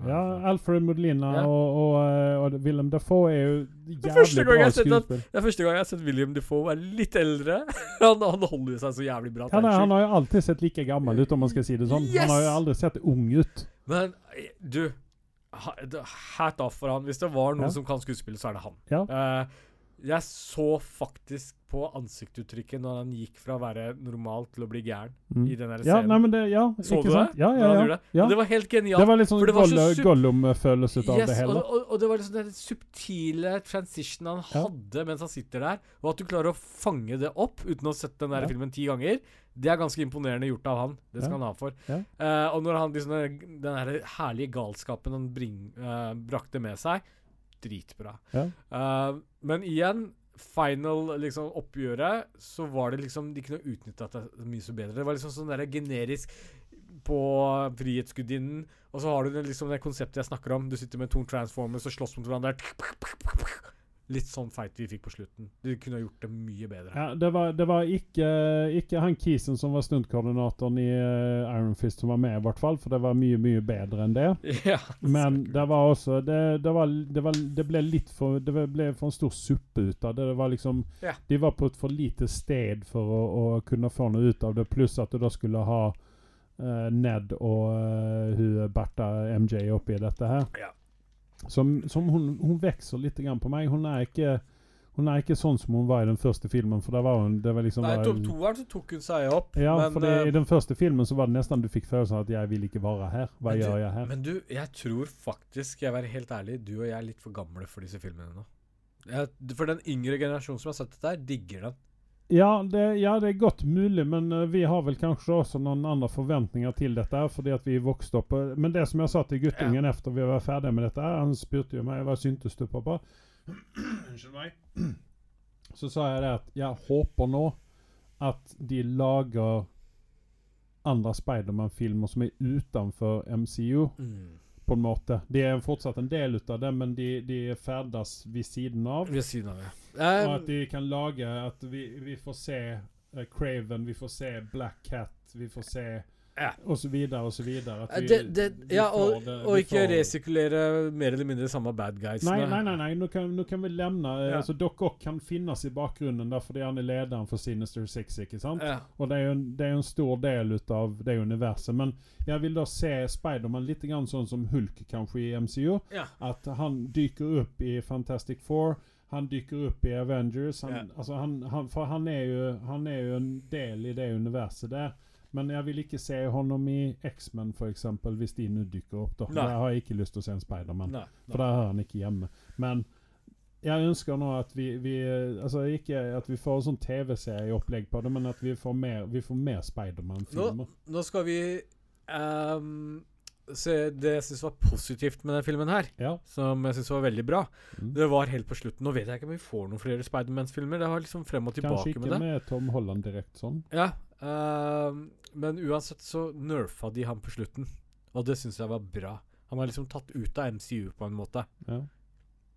Ja. Alfred Modelina Ja. og, og, eh, og William Dafoe er jo jævlig bra skuespill. Det er første gang jeg har sett William Defoe være litt eldre. [LAUGHS] han, han holder seg så jævlig bra. Han, er, han har jo alltid sett like gammel ut, om man skal si det sånn. Han har jo aldri sett ung ut. Men eh, du Hat off for han. Hvis det var noen Ja. som kan skuespille, så er det han. Ja. Eh, Jeg så faktisk på ansiktsuttrykket når han gikk fra å være normal til å bli gæren Mm. i den der Ja, scenen. nei, men det Ja, så du sant? det? Ja, ja, ja. det? ja. Det var helt genialt. Det var litt sånn Gollum-følelse ut av Yes, det hele. og, og, og det var liksom den subtile transitionen han hadde mens han sitter der. Og at du klarer å fange det opp uten å ha sett den der filmen ti ganger, det er ganske imponerende gjort av han. Det skal han ha for. Eh, og når han liksom den, den herlige galskapen han bring, uh, brakte med seg, dritbra. Ja. Uh, men igjen, final liksom oppgjøret, så var det liksom De kunne utnytta det mye så bedre. Det var liksom sånn der generisk på Frihetsgudinnen, og så har du det, liksom det konseptet jeg snakker om. Du sitter med to transformers og slåss mot hverandre. Litt sånn fight vi fikk på slutten. Du kunne ha gjort det mye bedre. Ja, det var, det var ikke, ikke han Kisen som var stuntkoordinatoren i eh, Iron Fist som var med, i hvert fall. For det var mye, mye bedre enn det. [LAUGHS] Ja, Men det var også Det, det, var, det, var, det ble litt for Det ble for en stor suppe ut av det. Det var liksom Ja. De var på et for lite sted for å, å kunne få noe ut av det. Pluss at du da skulle ha uh, Ned og uh, hun Bertha MJ oppi dette her. Ja. Som, som hun, hun vokser litt grann på meg. Hun er ikke Hun er ikke sånn som hun var i den første filmen. For da var hun det var liksom Nei, var- to, toeren så tok hun seg opp. Ja, men, for det, eh, i den første filmen så var det nesten du fikk følelsen at 'jeg vil ikke være her'. Hva gjør jeg her? Men du, jeg tror faktisk, jeg være helt ærlig, du og jeg er litt for gamle for disse filmene nå. Jeg, for den yngre generasjonen som har sett dette, her, digger den. Ja det, ja, det er godt mulig, men uh, vi har vel kanskje også noen andre forventninger til dette. Fordi at vi vokste opp eh, Men det som jeg sa til guttungen etter vi var ferdige med dette, han spurte jo meg hva syntes du, pappa. [CLEARS THROAT] Unnskyld meg. [CLEARS THROAT] Så sa jeg det at jeg håper nå at de lager andre Spiderman-filmer som er utenfor MCU, på en måte. De er fortsatt en del av det, men de, de ferdes ved siden av. Ved siden av, ja. Og at de kan lage At vi, vi får se uh, Craven, vi får se Black Cat, vi får se Ja. Og så videre og så videre. At vi, det, det, ja, og, det- og ikke får- resirkulere mer eller mindre samme bad guys. Nei, nei, nei, nei. Nå, kan, nå kan vi lämna eh, Ja. altså, Doc Ock kan finnes i bakgrunnen der fordi han er lederen for Sinister Six. ikke sant? Ja. Og det er jo en, det er jo en stor del av det universet. Men jeg vil da se Spiderman litt grann sånn som Hulk kanskje i MCU. Ja. At han dyker opp i Fantastic Four. Han dyker opp i Avengers. Han, altså han, han, for han er, jo, han er jo en del i det universet der. Men jeg vil ikke se honom i X-Men, f.eks., hvis de nå dykker opp. da. Nei. Jeg har ikke lyst til å se en Spiderman. For der hører han ikke hjemme. Men jeg ønsker nå at vi, vi Altså ikke at vi får sånn TV-serieopplegg på det, men at vi får mer, vi får mer Spiderman-filmer. Nå skal vi um, se det jeg syns var positivt med den filmen her, Ja. som jeg syns var veldig bra. Mm. Det var helt på slutten. Nå vet jeg ikke om vi får noen flere Spiderman-filmer. Det har liksom frem og tilbake med det. Kanskje ikke med med Tom Holland direkte sånn. Ja, ehm, men uansett så nerfa de ham på slutten, og det syns jeg var bra. Han var liksom tatt ut av MCU på en måte. Ja.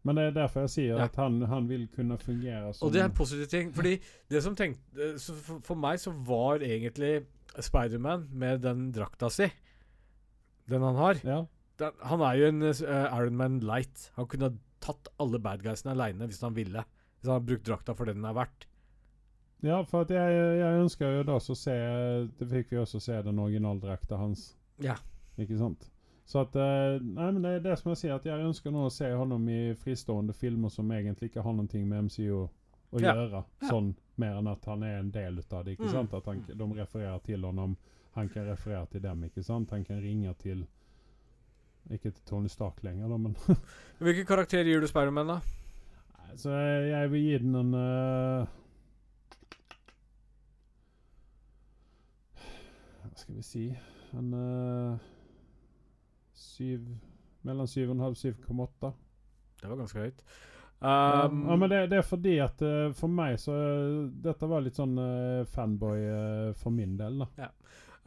Men det er derfor jeg sier Ja. at han, han vil kunne fungere som Og det er en positiv ting. Fordi det som tenkte så for, for meg så var egentlig Spiderman med den drakta si, den han har Ja. den, Han er jo en uh, Ironman light. Han kunne ha tatt alle bad guysene aleine hvis han ville. Hvis han hadde brukt drakta for det den er verdt. Ja, for at jeg, jeg ønsker jo da så se Det fikk vi også se den originaldrakta hans. Ja. Ikke sant? Så at eh, Nei, men det er det som jeg sier, at jeg ønsker nå å se honom i fristående filmer som egentlig ikke har noe med MCU å Ja. gjøre. Ja. Sånn mer enn at han er en del av det. ikke Mm. sant? At han, de refererer til honom, han kan referere til dem. ikke sant? Han kan ringe til Ikke til Tony Stark lenger, da, men [LAUGHS] Hvilken karakter gir du Spiderman, da? Så jeg, jeg vil gi den en eh, Hva skal vi si En uh, syv Mellom 7,5 og 7,8. Det var ganske høyt. Um, ja, men det, det er fordi at uh, for meg så eh, Dette var litt sånn uh, fanboy eh, for min del, da.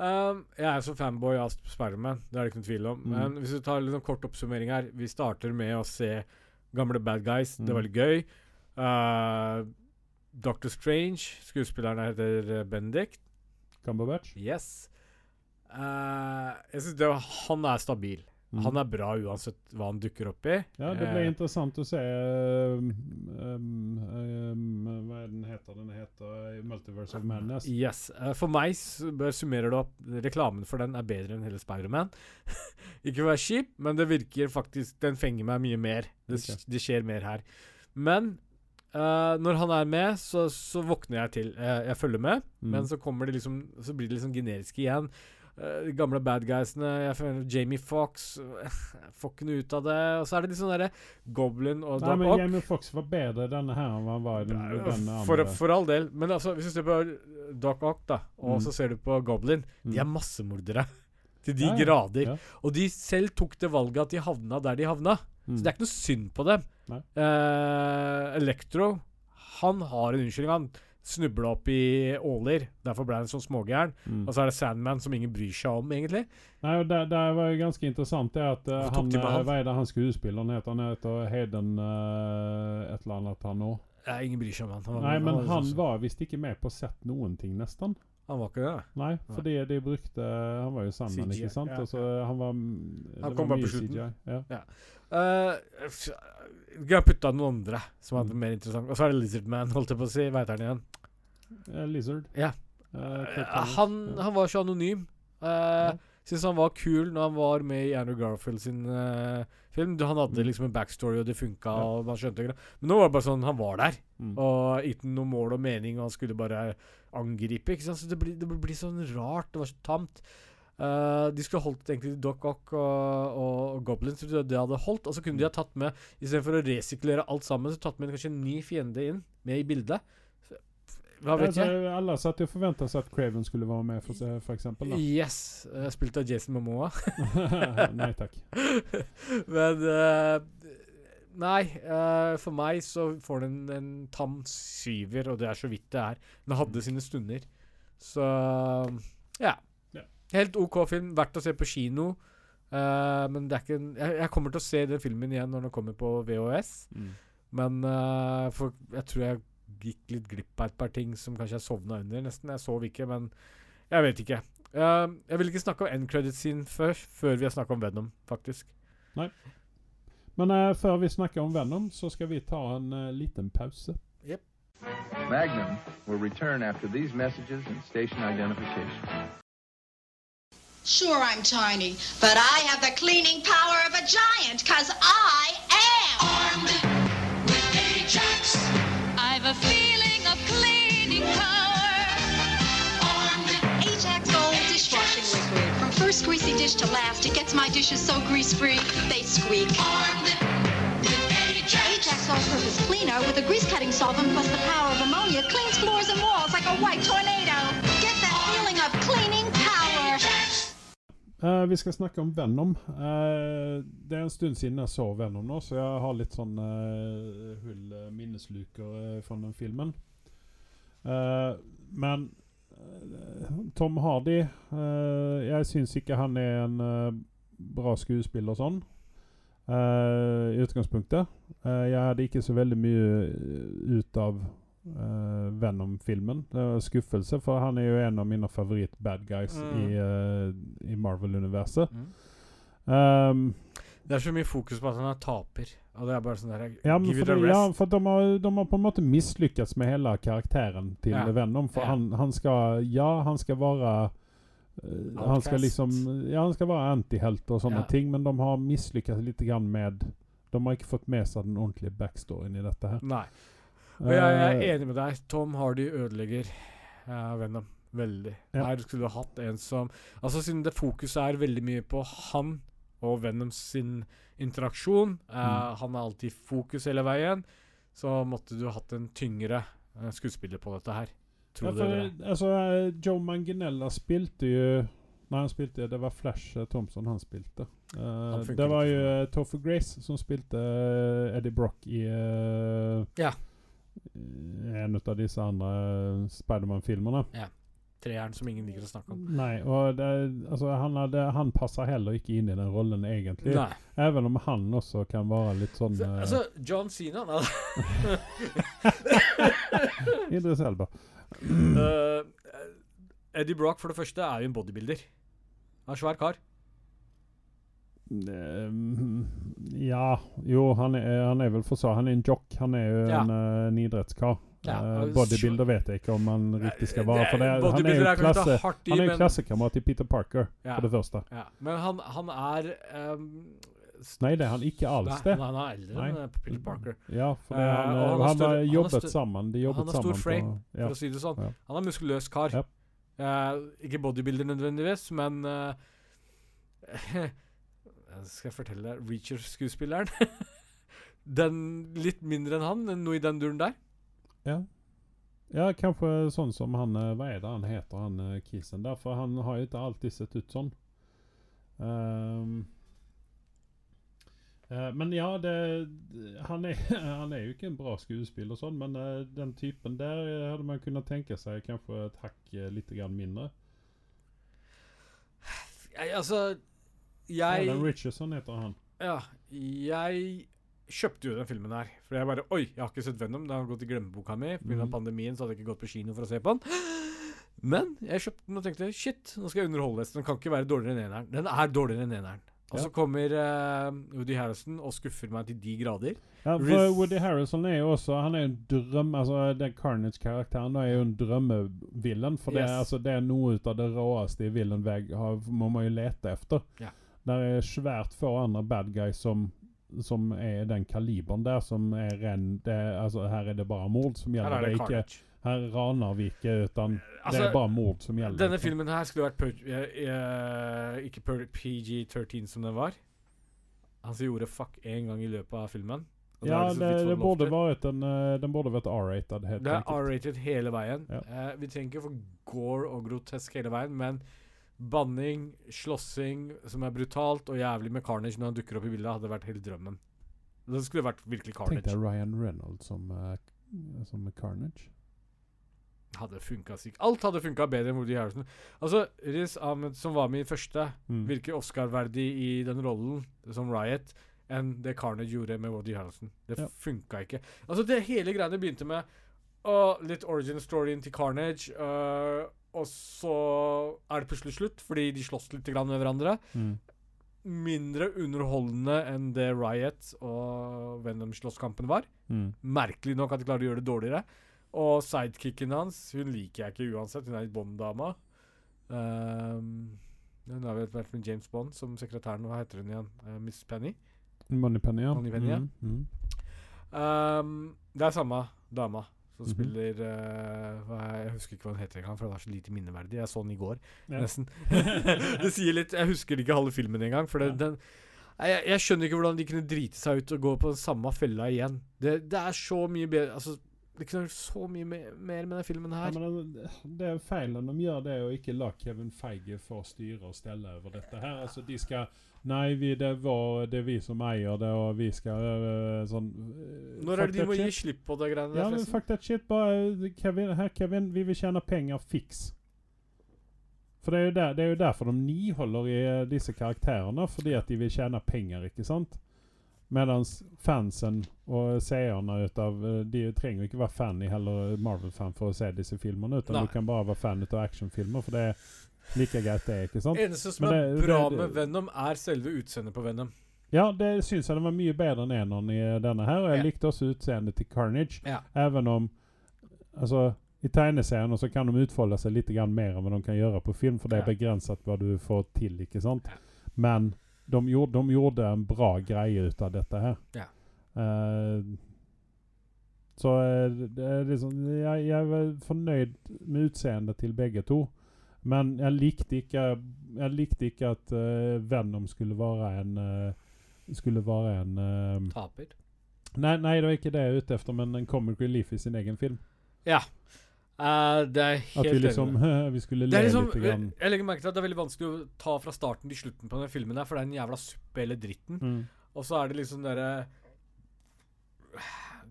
Um, jeg er så fanboy av Spiderman, det er det ikke noen tvil om. Mm. Men hvis du tar litt sånn kort oppsummering her Vi starter med å se gamle bad guys. Det var litt gøy. Uh, Doctor Strange, skuespilleren heter Benedict. Cumberbatch. Yes. Uh, jeg synes han er stabil. Mm. Han er bra uansett hva han dukker opp i. Ja, det blir uh, interessant å se um, um, um, Hva er den heter? Den heter Multiverse of Madness. Yes. Uh, for meg bør summerer det opp Reklamen for den er bedre enn hele Spiderman. [LAUGHS] Ikke for å være kjip, men det virker faktisk Den fenger meg mye mer. Det, okay. det skjer mer her. Men eh, når han er med, så, så våkner jeg til. Jeg, jeg følger med, Mm. men så kommer det liksom Så blir det liksom generiske igjen. Uh, de gamle bad guysene jeg føler Jamie Fox [LAUGHS] får ikke noe ut av det. Og så er det litt sånn derre Goblin og Nei, men Ock. Jamie Fox var bedre denne her enn han var i den, Ja, for, andre. For, all del. Men altså, hvis du ser på Doc Ock, da, og Mm. så ser du på Goblin Mm. De er massemordere. [LAUGHS] Til de Ja, grader. Ja. Og de selv tok det valget at de havna der de havna. Mm. Så det er ikke noe synd på dem. Nei. Eh, Electro, han har en unnskyldning. Han snubla opp i åler. Derfor ble han sånn smågæren. Mm. Og så er det Sandman, som ingen bryr seg om, egentlig. Nei, og det, det var jo ganske interessant det at uh, han, eh, han? Hva er det han skuespilleren heter? Han heter Hayden uh, et eller annet, han òg. Ja, ingen bryr seg om han. Han, Nei, men han, han var visst ikke med på sett noen ting, nesten. Han var ikke det? Nei, fordi de brukte Han var jo Sandman, CGI, ikke sant? ja. Og så han var Han kom bare på slutten. CGI, Ja. Uh, jeg har putta noen andre som hadde mer interessant. Og så er det Lizardman, holdt jeg på å si. Veit han igjen? Uh, Lizard. Ja. Eh, Eh, Thomas. han, han var så anonym. Uh. Syns han var kul når han var med i Andrew Garfield sin eh, film. Han hadde Mm. liksom en backstory, og det funka, Ja. og man skjønte ikke. Men nå var det bare sånn, han var der, Mm. og ikke noe mål og mening, og han skulle bare angripe. ikke sant? Så det blir, det blir sånn rart. Det var så tamt. Eh, de skulle holdt egentlig Doc Ock og, og, og Goblins, det hadde holdt. Og så kunne de ha tatt med, istedenfor å resirkulere alt sammen, så tatt med kanskje en ny fiende inn, med i bildet. Hva vet Altså, jeg? Alle satt jo og forventa seg at Craven skulle være med, for, for eksempel. Da. Yes. eh, spilt av Jason Momoa. [LAUGHS] Nei takk. [LAUGHS] Men uh, Nei, uh, for meg så får den en, en tam syver, og det er så vidt det er. Den hadde sine stunder. Så ja. Helt OK film. Verdt å se på kino. Uh, men det er ikke en, jeg, jeg kommer til å se den filmen igjen når den kommer på VHS. Mm. Men uh, for jeg tror jeg gikk litt glipp av et par ting som kanskje jeg sovna under. Nesten. Jeg sov ikke, men jeg vet ikke. Uh, jeg vil ikke snakke om end credit scene før, før vi har snakka om Venom, faktisk. Nei. Men før vi snakker om Venom, så skal vi ta en liten pause. Magnum will return after these messages and station identification. Sure, I'm tiny, but I have the cleaning power of a giant, cause I am armed with Ajax. I've a feeling of cleaning power. Armed. Ajax Gold dishwashing liquid. From first greasy dish to last, it gets my dishes so grease-free, they squeak. Armed with Ajax. Ajax all-purpose cleaner with a grease-cutting solvent plus the power of ammonia cleans floors and walls like a white tornado. Eh, vi skal snakke om Venom. Uh, det er en stund siden jeg så Venom nå, så jeg har litt sånn uh, hull minnesluker fra den filmen. Men Tom Hardy Jeg syns ikke han er en bra skuespiller sånn. eh, I utgangspunktet. Jeg hadde ikke så veldig mye ut av eh, Venom-filmen. Det var skuffelse, for han er jo en av mine favoritt-bad guys Mm. i, uh, i Marvel-universet. Um, Det er så mye fokus på at han er taper. Og det er bare sånn der ja, men for, det, ja, for de, har, de har på en måte mislykkes med hele karakteren til Ja. Venom. For Ja. han, han skal Ja, han skal være uh, han skal liksom Ja, han skal være antihelt og sånne Ja. ting, men de har mislykkes litt grann med De har ikke fått med seg den ordentlige backstoryen i dette her. Nei. Og jeg, jeg Eh, er enig med deg. Tom Hardy ødelegger uh, Venom veldig. Ja. Her skulle du hatt en som Altså Siden det fokuset er veldig mye på han og Venom sin interaksjon, uh, Mm. han er alltid i fokus hele veien, så måtte du hatt en tyngre uh, skuespiller på dette her. Tror ja, for, dere? altså, eh, Joe Manginella spilte jo Nei, han spilte Det var Flash eh, Thompson han spilte. Uh, Han det var jo uh, Toffer Grace som spilte eh, Eddie Brock i uh, Ja. En av disse andre Spiderman-filmene. Treeren som ingen liker å snakke om. Nei, og det, altså, han, hadde, han passer heller ikke inn i den rollen, egentlig. Nei. Even om han også kan være litt sånn Så, eh, altså, John Cena da. [LAUGHS] Idris Elba. Uh, Eddie Brock, for det første, er jo en bodybuilder. Han er svær kar. Eh, ja Jo, han er, han er vel for så Han er en jock. Han er jo Ja. en, eh, en idrettskar. Ja, Eh, bodybuilder vet jeg ikke om han riktig skal være. For det, han er jo klasse, han er klassekamerat til Peter Parker, Ja. for det første. Ja, men han, han er um, Nei, det er han ikke alls, Nei, det. Han er eldre Nei. enn Peter Parker. Ja, for det, han, uh, han han, har har jobbet større- sammen. De jobbet han har stor frame, på ja. For å si det sånn. Han er muskuløs kar. Eh, ikke bodybuilder nødvendigvis, men eh, [LAUGHS] Skal jeg fortelle deg Reacher-skuespilleren? [LAUGHS] den litt mindre enn han, noe i den duren der. Ja. ja, kanskje sånn som han eh, Hva er det han heter, han eh, kisen der? For han har jo ikke alltid sett ut sånn. Um, uh, men ja, det, han, er, [LAUGHS] han er jo ikke en bra skuespiller, sånn, men uh, den typen der eh, hadde man kunnet tenke seg kanskje et hakk eh, litt mindre. Jeg, altså Jeg Alan Richardson heter han. Ja, jeg kjøpte jo den filmen her. For jeg bare Oi, jeg har ikke sett Venom. Den har gått i glemmeboka mi. Pga. Mm. pandemien så hadde jeg ikke gått på kino for å se på den. Men jeg kjøpte den og tenkte shit, nå skal jeg underholde resten. Den kan ikke være dårligere enn eneren. Den er dårligere enn eneren. Og så Ja. kommer uh, Woody Harrison og skuffer meg til de grader. Ja, for Riz- Woody Harrelson er jo også Han er en drøm Altså Den Carnage-karakteren er jo en drømmevillen. For det, Yes. er- altså, det er noe av det råeste i villen vegg har- må man jo lete efter. Ja. Det er svært få andre bad guys som som er den kaliberen der, som er ren det, altså, Her er det bare mord som Her gjelder. er det det er ikke, her raner vi ikke, utan det Altså, er bare mord som gjelder. denne liksom. filmen her skulle vært eh, eh, ikke pur, PG-13 som den var. Han altså, gjorde fuck én gang i løpet av filmen. Ja, det så det, det lov borde til. vært en eh, Den burde vært R-rated. Det er. R-rated hele veien. Ja. Uh, vi trenger ikke få gore og grotesk hele veien, men banning, slåssing som er brutalt, og jævlig med Carnage når han dukker opp i bildet, hadde vært hele drømmen. Det skulle vært virkelig Tenk Carnage. deg Ryan Reynolds som, uh, som Carnage. Hadde funka sikkert. Alt hadde funka bedre enn Woody Harrison. Altså, Riz Ahmed, som var med i første, Mm. virker Oscar-verdig i den rollen som Riot enn det Carnage gjorde med Woody Harrison. Det Ja. funka ikke. Altså, det hele greiene begynte med uh, litt origin storyen til Carnage, øh, og så er det plutselig slutt, fordi de slåss litt grann med hverandre. Mm. Mindre underholdende enn det Riot og Venom-slåsskampen var. Mm. Merkelig nok at de klarer å gjøre det dårligere. Og sidekicken hans, hun liker jeg ikke uansett. Hun er litt Bond-dama. Um, hun har vel vært med James Bond som sekretæren. Hva heter hun igjen? Uh, Miss Penny? Moneypenny, ja. Moneypenny, ja. Mm. Mm. Um, det er samme dama som Mhm. spiller uh, hva er, Jeg husker ikke hva han heter engang, for det var så lite minneverdig. Jeg så den i går, Ja. nesten. [LAUGHS] [LAUGHS] det sier litt Jeg husker ikke halve filmen engang. For det, Ja. den jeg, jeg skjønner ikke hvordan de kunne drite seg ut og gå på den samme fella igjen. Det, det er så mye bedre Altså, det kunne vært så mye me mer med den filmen Ja, her. men det, det er feilen de gjør, det er å ikke la Kevin Feige få styre og stelle over dette her. Altså, de skal Nei, vi, det, var, det er vi som eier det, og vi skal uh, sånn uh, Når er det de må shit? gi slipp på det greiene Ja, men fuck that shit. Bare Kevin, her, Kevin, vi vil tjene penger, fiks. For det er der, det er jo derfor de niholder i eh, disse karakterene, fordi at de vil tjene penger, ikke sant? Mens fansen og seerne utav eh, De trenger ikke være fan i heller Marvel-fan for å se disse filmene, utan Nei. du kan bare være fan av actionfilmer, for det er like greit, det, ikke sant? Eneste som det, er bra det- med Venom, er selve utseendet på Venom. Ja, det syns jeg det var mye bedre enn eneren i denne her, og jeg Ja. likte også utseendet til Carnage. Ja. Even om Altså, i tegneserien så kan de utfolde seg litt mer enn hva de kan gjøre på film, for det er begrenset hva du får til. ikke sant? Men de gjorde, de gjorde en bra greie ut av dette her. Ja. Uh, så eh, det er liksom, jeg, jeg var fornøyd med utseendet til begge to. Men jeg likte ikke, jeg likte ikke at uh, Venom skulle være en uh, Skulle være en uh, Taper. Nei, nei, det var ikke det jeg er ute efter, men en comic relief i sin egen film. Ja. Det er helt At vi liksom. [LAUGHS] Vi skulle le liksom, litt. Grann. jeg legger merke til at det er veldig vanskelig å ta fra starten til slutten på den filmen, der, for det er en jævla suppe hele dritten. Mm. Og så er det liksom derre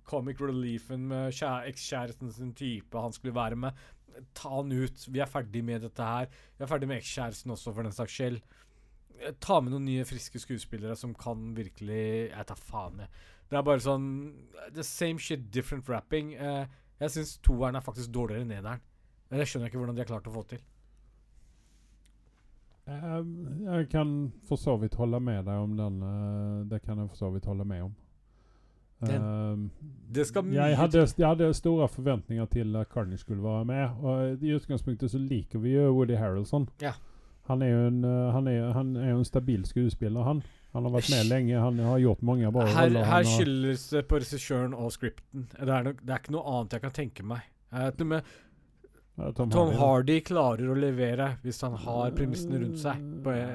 Comic reliefen med ekskjæresten sin type han skulle være med. Ta han ut. Vi er ferdig med dette her. Vi er ferdig med ekskjæresten også, for den saks skyld. Eh, Ta med noen nye, friske skuespillere som kan virkelig Jeg tar faen, jeg. Det er bare sånn The same shit, different rapping. Eh, jeg syns toeren er faktisk dårligere enn eneren. Men det skjønner jeg ikke hvordan de har klart å få til. Eh, jeg kan for så vidt holde med deg om den. eh, det kan jeg for så vidt holde med om. Den- Eh, Det skal mye jeg, hadde, jeg hadde store forventninger til at Carnage skulle være med. Og I utgangspunktet så liker vi jo Woody Harrelson. Ja. Han er jo en, eh, han er, han er en stabil skuespiller, han. Han har vært med lenge. Han har gjort mange bra Her, roller. her skyldes det på regissøren og scripten. Det er, nok, det er ikke noe annet jeg kan tenke meg. Eh, med Tom, Hardy. Hardy klarer å levere hvis han har premissene rundt seg. På, Ja,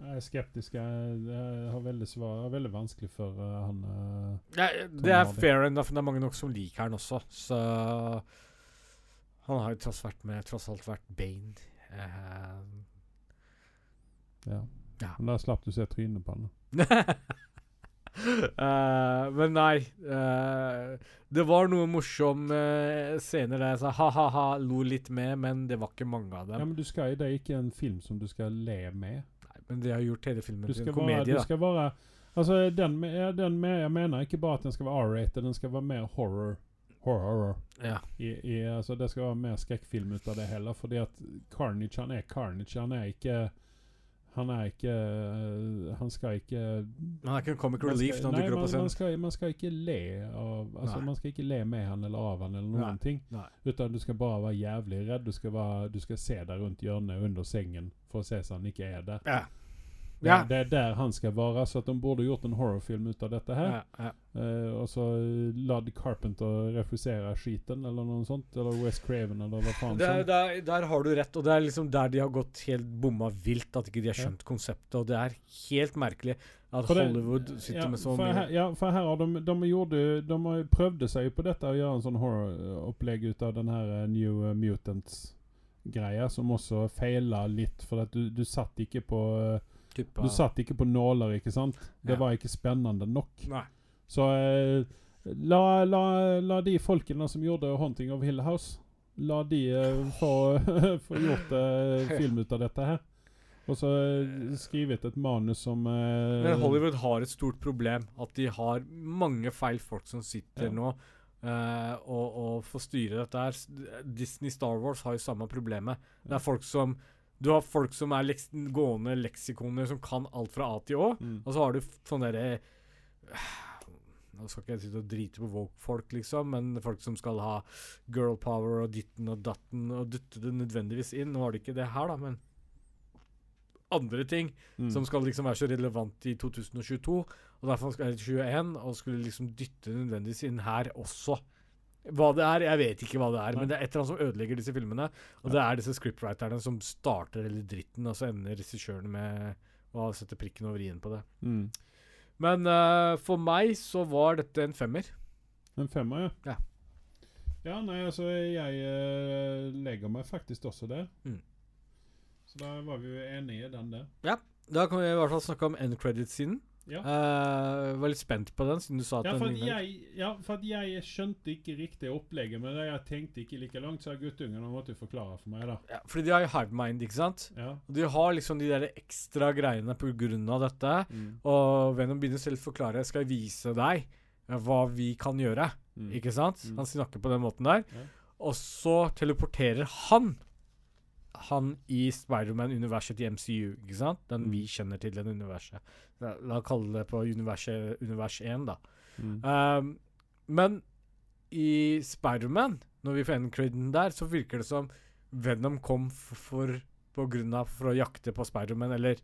Jeg er skeptisk. Jeg, jeg har veldig, svar, veldig vanskelig for uh, han uh, Ja, det er fair enough, men det er mange nok som liker han også, så Han har jo tross, vært med, tross alt vært Bane. Uh, Ja. Ja. Men da slapp du se trynet på han. Uh, [LAUGHS] men nei Uh, Det var noen morsomme uh, scener der jeg sa ha-ha-ha, lo litt med, men det var ikke mange av dem. Ja, men du skal, Det er ikke en film som du skal le med. Men det har gjort hele filmen til en komedie da du skal være Altså, den, den med, Jeg mener ikke bare at den skal være R-rated, den skal være mer horror. Horror. horror. Ja. I, i, altså, det skal være mer skrekkfilm ut av det heller. Fordi at Carnage, han er Carnage. Han er ikke Han er ikke øh, Han skal ikke Han er ikke en comic relief når han dukker opp man, på scenen. man, skal, man skal ikke le av Altså, man skal ikke le med han eller av han eller noen ting. Utan du skal bare være jævlig redd. Du skal, være, du skal se deg rundt hjørnet under sengen for å se så han ikke er der. Ja. Det, Ja. det er der han skal være. Så at de burde gjort en horrorfilm ut av dette her. Ja, ja. Uh, og så eh, la Carpenter refusere skiten, eller noe sånt. Eller West Craven, eller hva faen. Det er, der, der har du rett, og det er liksom der de har gått helt bomma vilt. At ikke de har skjønt konseptet. Og det er helt merkelig at For det- Hollywood sitter ja, med så mye Her, ja, for her har de, de, gjorde, de har prøvde seg på dette, å gjøre en sånn horroropplegg ut av den her eh, New eh, Mutants-greia, som også feila litt. For at du, du satt ikke på eh, type Du satt ikke på nåler, ikke sant? Det Ja. var ikke spennende nok. Nei. Så eh, la, la, la de folkene som gjorde 'Haunting of Hill House', la de eh, få, [LAUGHS] få gjort eh, [LAUGHS] film ut av dette her. Og så eh, skrevet et manus som eh, Men Hollywood har et stort problem. At de har mange feil folk som sitter Ja. nå Uh, og, og får styre dette her. Disney Star Wars har jo samme problemet. Det er folk som Du har folk som er leks gående leksikoner som kan alt fra A til Å. mm. Og så har du sånn derre Nå skal ikke jeg sitte og drite på woke-folk, liksom, men folk som skal ha girl power og ditten og datten og dytte det nødvendigvis inn. Nå har de ikke det her, da, men andre ting Mm. som skal liksom være så relevant i 2022, og derfor skal det 21, og skulle liksom dytte nødvendigvis inn her også. Hva det er, jeg vet ikke hva det er, men det er et eller annet som ødelegger disse filmene. Og det er disse scriptwriterne som starter hele dritten, og så ender regissøren med å sette prikken over i-en på det. Mm. Men uh, for meg så var dette en femmer. En femmer, ja. Ja. Ja, nei, altså jeg uh, legger meg faktisk også der. Mm. Så da var vi jo enige i den der. Da kan vi i hvert fall snakke om end credit-siden. Ja. Uh, var litt spent på den, siden du sa at Ja den lignet jeg, ja, for at jeg skjønte ikke riktig opplegget, men jeg tenkte ikke like langt, så guttungene måtte jo forklare for meg, da. ja, Fordi de har jo Hivemind, ikke sant? Ja. Og de har liksom de der ekstra greiene på grunn av dette. Mm. Og Venom begynner selv å forklare Skal jeg vise deg eh, hva vi kan gjøre. Mm. Ikke sant? Mm. Han snakker på den måten der. Ja. Og så teleporterer han han i Spiderman-universet til MCU. Ikke sant? Den Mm. vi kjenner til, den universet. La, oss kalle det på universet, univers 1, da. Mm. Um, men i Spiderman, når vi får endcrediten der, så virker det som Venom kom for, for på grunn av for å jakte på Spiderman, eller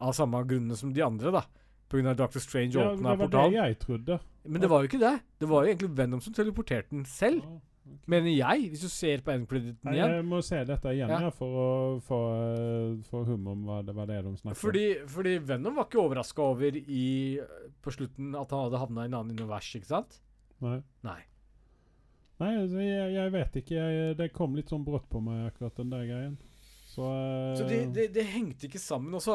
av samme grunnene som de andre, da. På grunn av Doctor Strange Ja, åpna det var det jeg trodde. Men det var jo ikke det. Det var jo egentlig Venom som teleporterte den selv, Ja. Mener jeg, hvis du ser på endcrediten igjen. jeg må se dette igjen Ja. ja. for å få, eh, hum om hva det var det de snakket om. Fordi, fordi Venom var ikke overraska over i, på slutten at han hadde havna i en annen univers, ikke sant? Nei. Nei. Nei, altså, jeg, jeg vet ikke. Jeg, det kom litt sånn brått på meg, akkurat den der greien. Så, uh, Så det de, de hengte ikke sammen. Og så,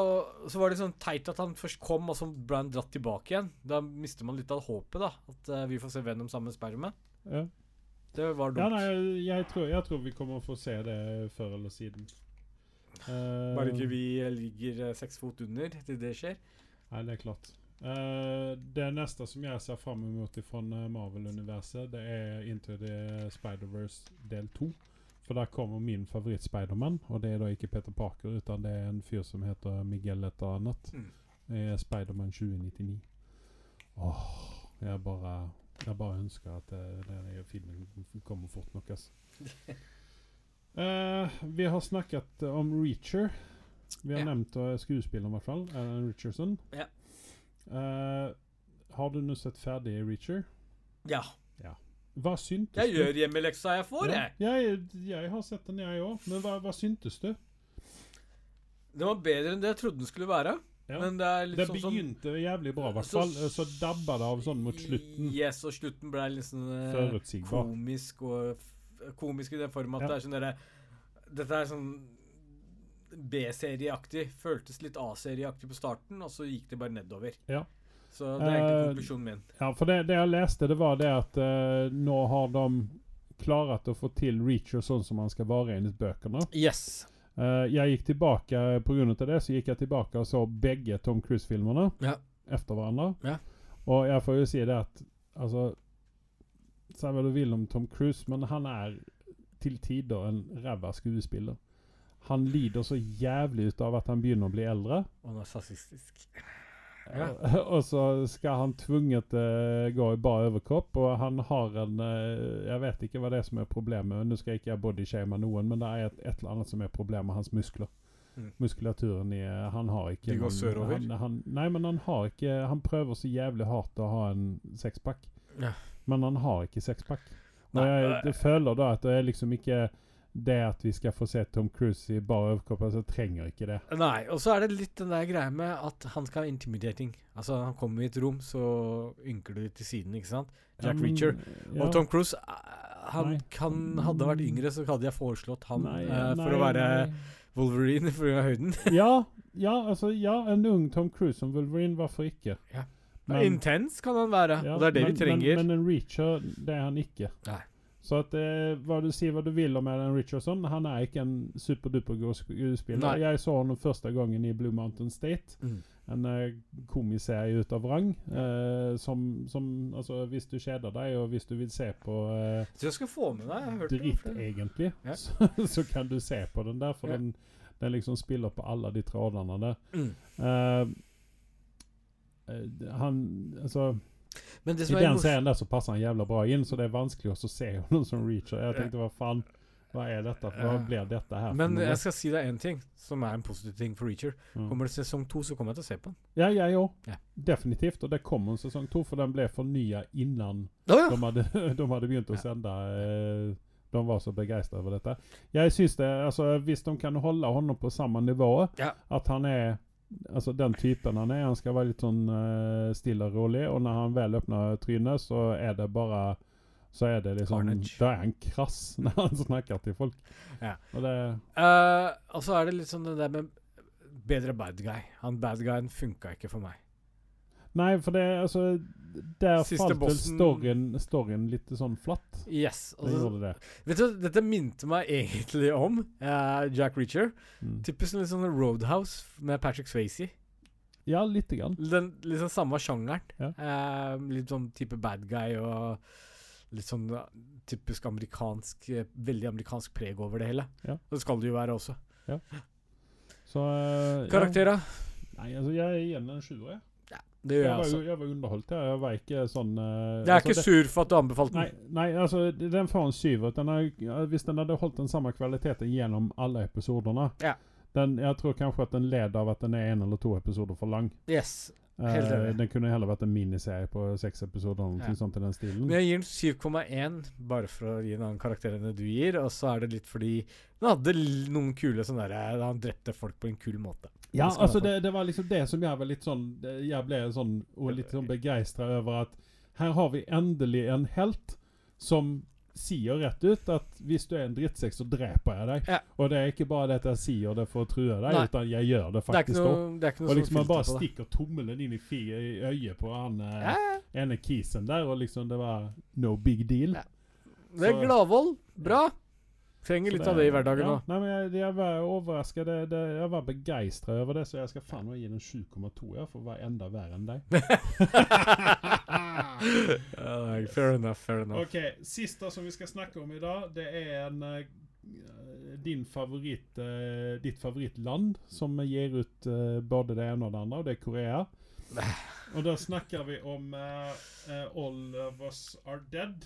så var det sånn teit at han først kom, og så ble han dratt tilbake igjen. Da mister man litt av håpet, da. At uh, vi får se Venom sammen med Spiderman. ja. Det var ja, dumt. nei, jeg, tror, jeg tror vi kommer å få se det før eller siden. Uh, Bare ikke vi ligger eh, seks fot under til det skjer. Nei, det er klart. Uh, det neste som jeg ser fram imot fra Marvel-universet, det er Into the Spider-Verse del 2. For der kommer min favoritt-Spiderman, og det er da ikke Peter Parker, utan det er en fyr som heter Miguel et eller annet. Mm. Er Spiderman 2099. Åh, jeg bare Jeg bare ønsker at eh, denne filmen kommer fort nok, altså. [LAUGHS] uh, vi har snakket om Reacher. Vi har Ja. nevnt uh, skuespilleren, i hvert fall. Alan Richardson. Ja. Uh, har du nå sett ferdig Reacher? Ja. Hva syntes Jeg du? gjør hjemmeleksa jeg får, Ja, jeg. jeg, jeg har sett den, jeg òg. Men hva, hva syntes du? Den var bedre enn det jeg trodde den skulle være. Ja. Men det er litt Det sånn som begynte jævlig bra, i hvert fall. Så, Så dabba det av sånn mot slutten. Yes, og slutten ble litt sånn eh, komisk og Komisk i den form at Ja. det er sånn derre Dette er sånn B-serieaktig. Føltes litt A-serieaktig på starten, og så gikk det bare nedover. Ja. Så det er egentlig Eh, konklusjonen min. Ja, for det, det jeg leste, det var det at uh, nå har de klart å få til Reacher sånn som han skal være i bøkene. Yes. Eh, jeg gikk tilbake, på grunn av det, så gikk jeg tilbake og så begge Tom Cruise-filmene Ja. efter hverandre. Ja. Og jeg får jo si det at altså Si hva du vil om Tom Cruise, men han er til tider en ræva skuespiller. Han lider så jævlig ut av at han begynner å bli eldre. Og narsissistisk. [LAUGHS] Og så skal han tvunget uh, gå i bar overkropp, og han har en uh, Jeg vet ikke hva det er som er problemet. Nå skal jeg ikke bodyshame noen, men det er et, et eller annet som er problemet med hans muskler. Mm. Muskulaturen i eh, Han har ikke De går sørover? Nei, men han har ikke Han prøver så jævlig hardt å ha en sexpack, Ja. men han har ikke sexpack. Og jeg, jeg føler da at det er liksom ikke det at vi skal få se Tom Cruise i bar overkropp, altså trenger ikke det. Nei, og så er det litt den der greia med at han skal være intimidating. Altså, han kommer i et rom, så ynker du til siden, ikke sant? Jack um, Reacher. ja. Og Tom Cruise eh, Han Nei. kan, hadde vært yngre, så hadde jeg foreslått han Nei, uh, for nei, å være. Wolverine pga. høyden. [LAUGHS] ja, ja, altså, ja, en ung Tom Cruise som Wolverine, hvorfor ikke? Ja. Men- Intens kan han være, og det er det men, vi trenger. Men, men en Reacher, det er han ikke. Nei. Så at eh, hva du sier hva du vil om Alan Richardson, han er ikke en superduper god skuespiller. Nei. Jeg så ham første gangen i Blue Mountain State. Mm. En eh, komiserie ut av rang. Eh, som, som Altså, hvis du kjeder deg, og hvis du vil se på eh, Så jeg skal få med deg. Dritt, egentlig, Ja. så, [LAUGHS] så kan du se på den der, for Ja. den, den liksom spiller på alle de trådene der. Mm. Eh, eh, han Altså Men det I som den serien der så passer han jævla bra inn, så det er vanskelig å se [LAUGHS] honom som Reacher. Jeg tenkte hva faen Hva er dette? Hva blir dette her? Men jeg skal si deg én ting som er en positiv ting for Reacher. Ja. Kommer det sesong to, så kommer jeg til å se på den. Ja, jeg òg. Ja. Definitivt. Og det kommer en sesong to, for den ble fornya innan ja. de hadde, [LAUGHS] de hadde begynt å sende. eh, De var så begeistra over dette. Jeg syns det altså, Hvis de kan holde honom på samme nivå, Ja. at han er Altså den typen han er, han skal være litt sånn uh, stille og rolig, og når han vel åpner trynet, så er det bare Så er det liksom Carnage. Da er han krass [LAUGHS] når han snakker til folk. Ja. Og det uh, og så er det litt sånn det der med bedre bad guy. Han bad guyen funka ikke for meg. Nei, for det altså Der Siste falt vel storyen, storyen litt sånn flatt. Yes. Altså, Det det. vet du, dette minte meg egentlig om uh, Jack Reacher. Mm. Typisk litt sånn Roadhouse med Patrick Swayze. Ja, lite grann. Den liksom samme sjangeren. Ja. Uh, litt sånn type bad guy og litt sånn eh, typisk amerikansk Veldig amerikansk preg over det hele. Ja. Det skal det jo være også. Så eh, Karakterer? Ja. Nei, altså, jeg er igjen en sjuer. jeg. Det gjør Jeg jeg var, altså. jeg var underholdt. Jeg, jeg var ikke sånn uh, Jeg er altså, ikke sur for at du anbefalte Nei, den. nei, altså den får en syver. Den er, hvis den hadde holdt den samme kvaliteten gjennom alle episodene Ja. den, Jeg tror kanskje at den led av at den er en eller to episoder for lang. Yes. Eh, Helt enig. den kunne heller vært en miniserie på seks episoder. Eller noe Ja. sånt i den stilen. Men jeg gir den 7,1 bare for å gi en annen karakter enn det du gir. Og så er det litt fordi den hadde noen kule sånne der Han drepte folk på en kul måte. Ja, Det altså det, det var liksom det som jeg var litt sånn Jeg ble sånn og litt sånn begeistra over at her har vi endelig en helt som sier rett ut at hvis du er en drittsekk, så dreper jeg deg. Ja. Og det er ikke bare det at jeg sier det for å true deg, Nei. utan jeg gjør det Det er ikke faktisk òg. noe, det er ikke noe Og liksom man bare stikker tommelen inn i, fi, i øyet på han eh, ja. ene kisen der, og liksom det var no big deal. Ja. Det er gladvold. Bra. Trenger litt litt av det i hverdagen ja, òg. Nei, men jeg, jeg var overraska. Det, det, jeg var begeistra over det, så jeg skal faen meg gi den 7,2 ja, for å være enda verre enn deg. [LAUGHS] fair enough, fair enough. Ok, Siste som vi skal snakke om i dag, det er en eh, din favoritt, eh, ditt favorittland som gir ut eh, både det ene og det andre, og det er Korea. [LAUGHS] Og da snakker vi om All of Us Are Dead.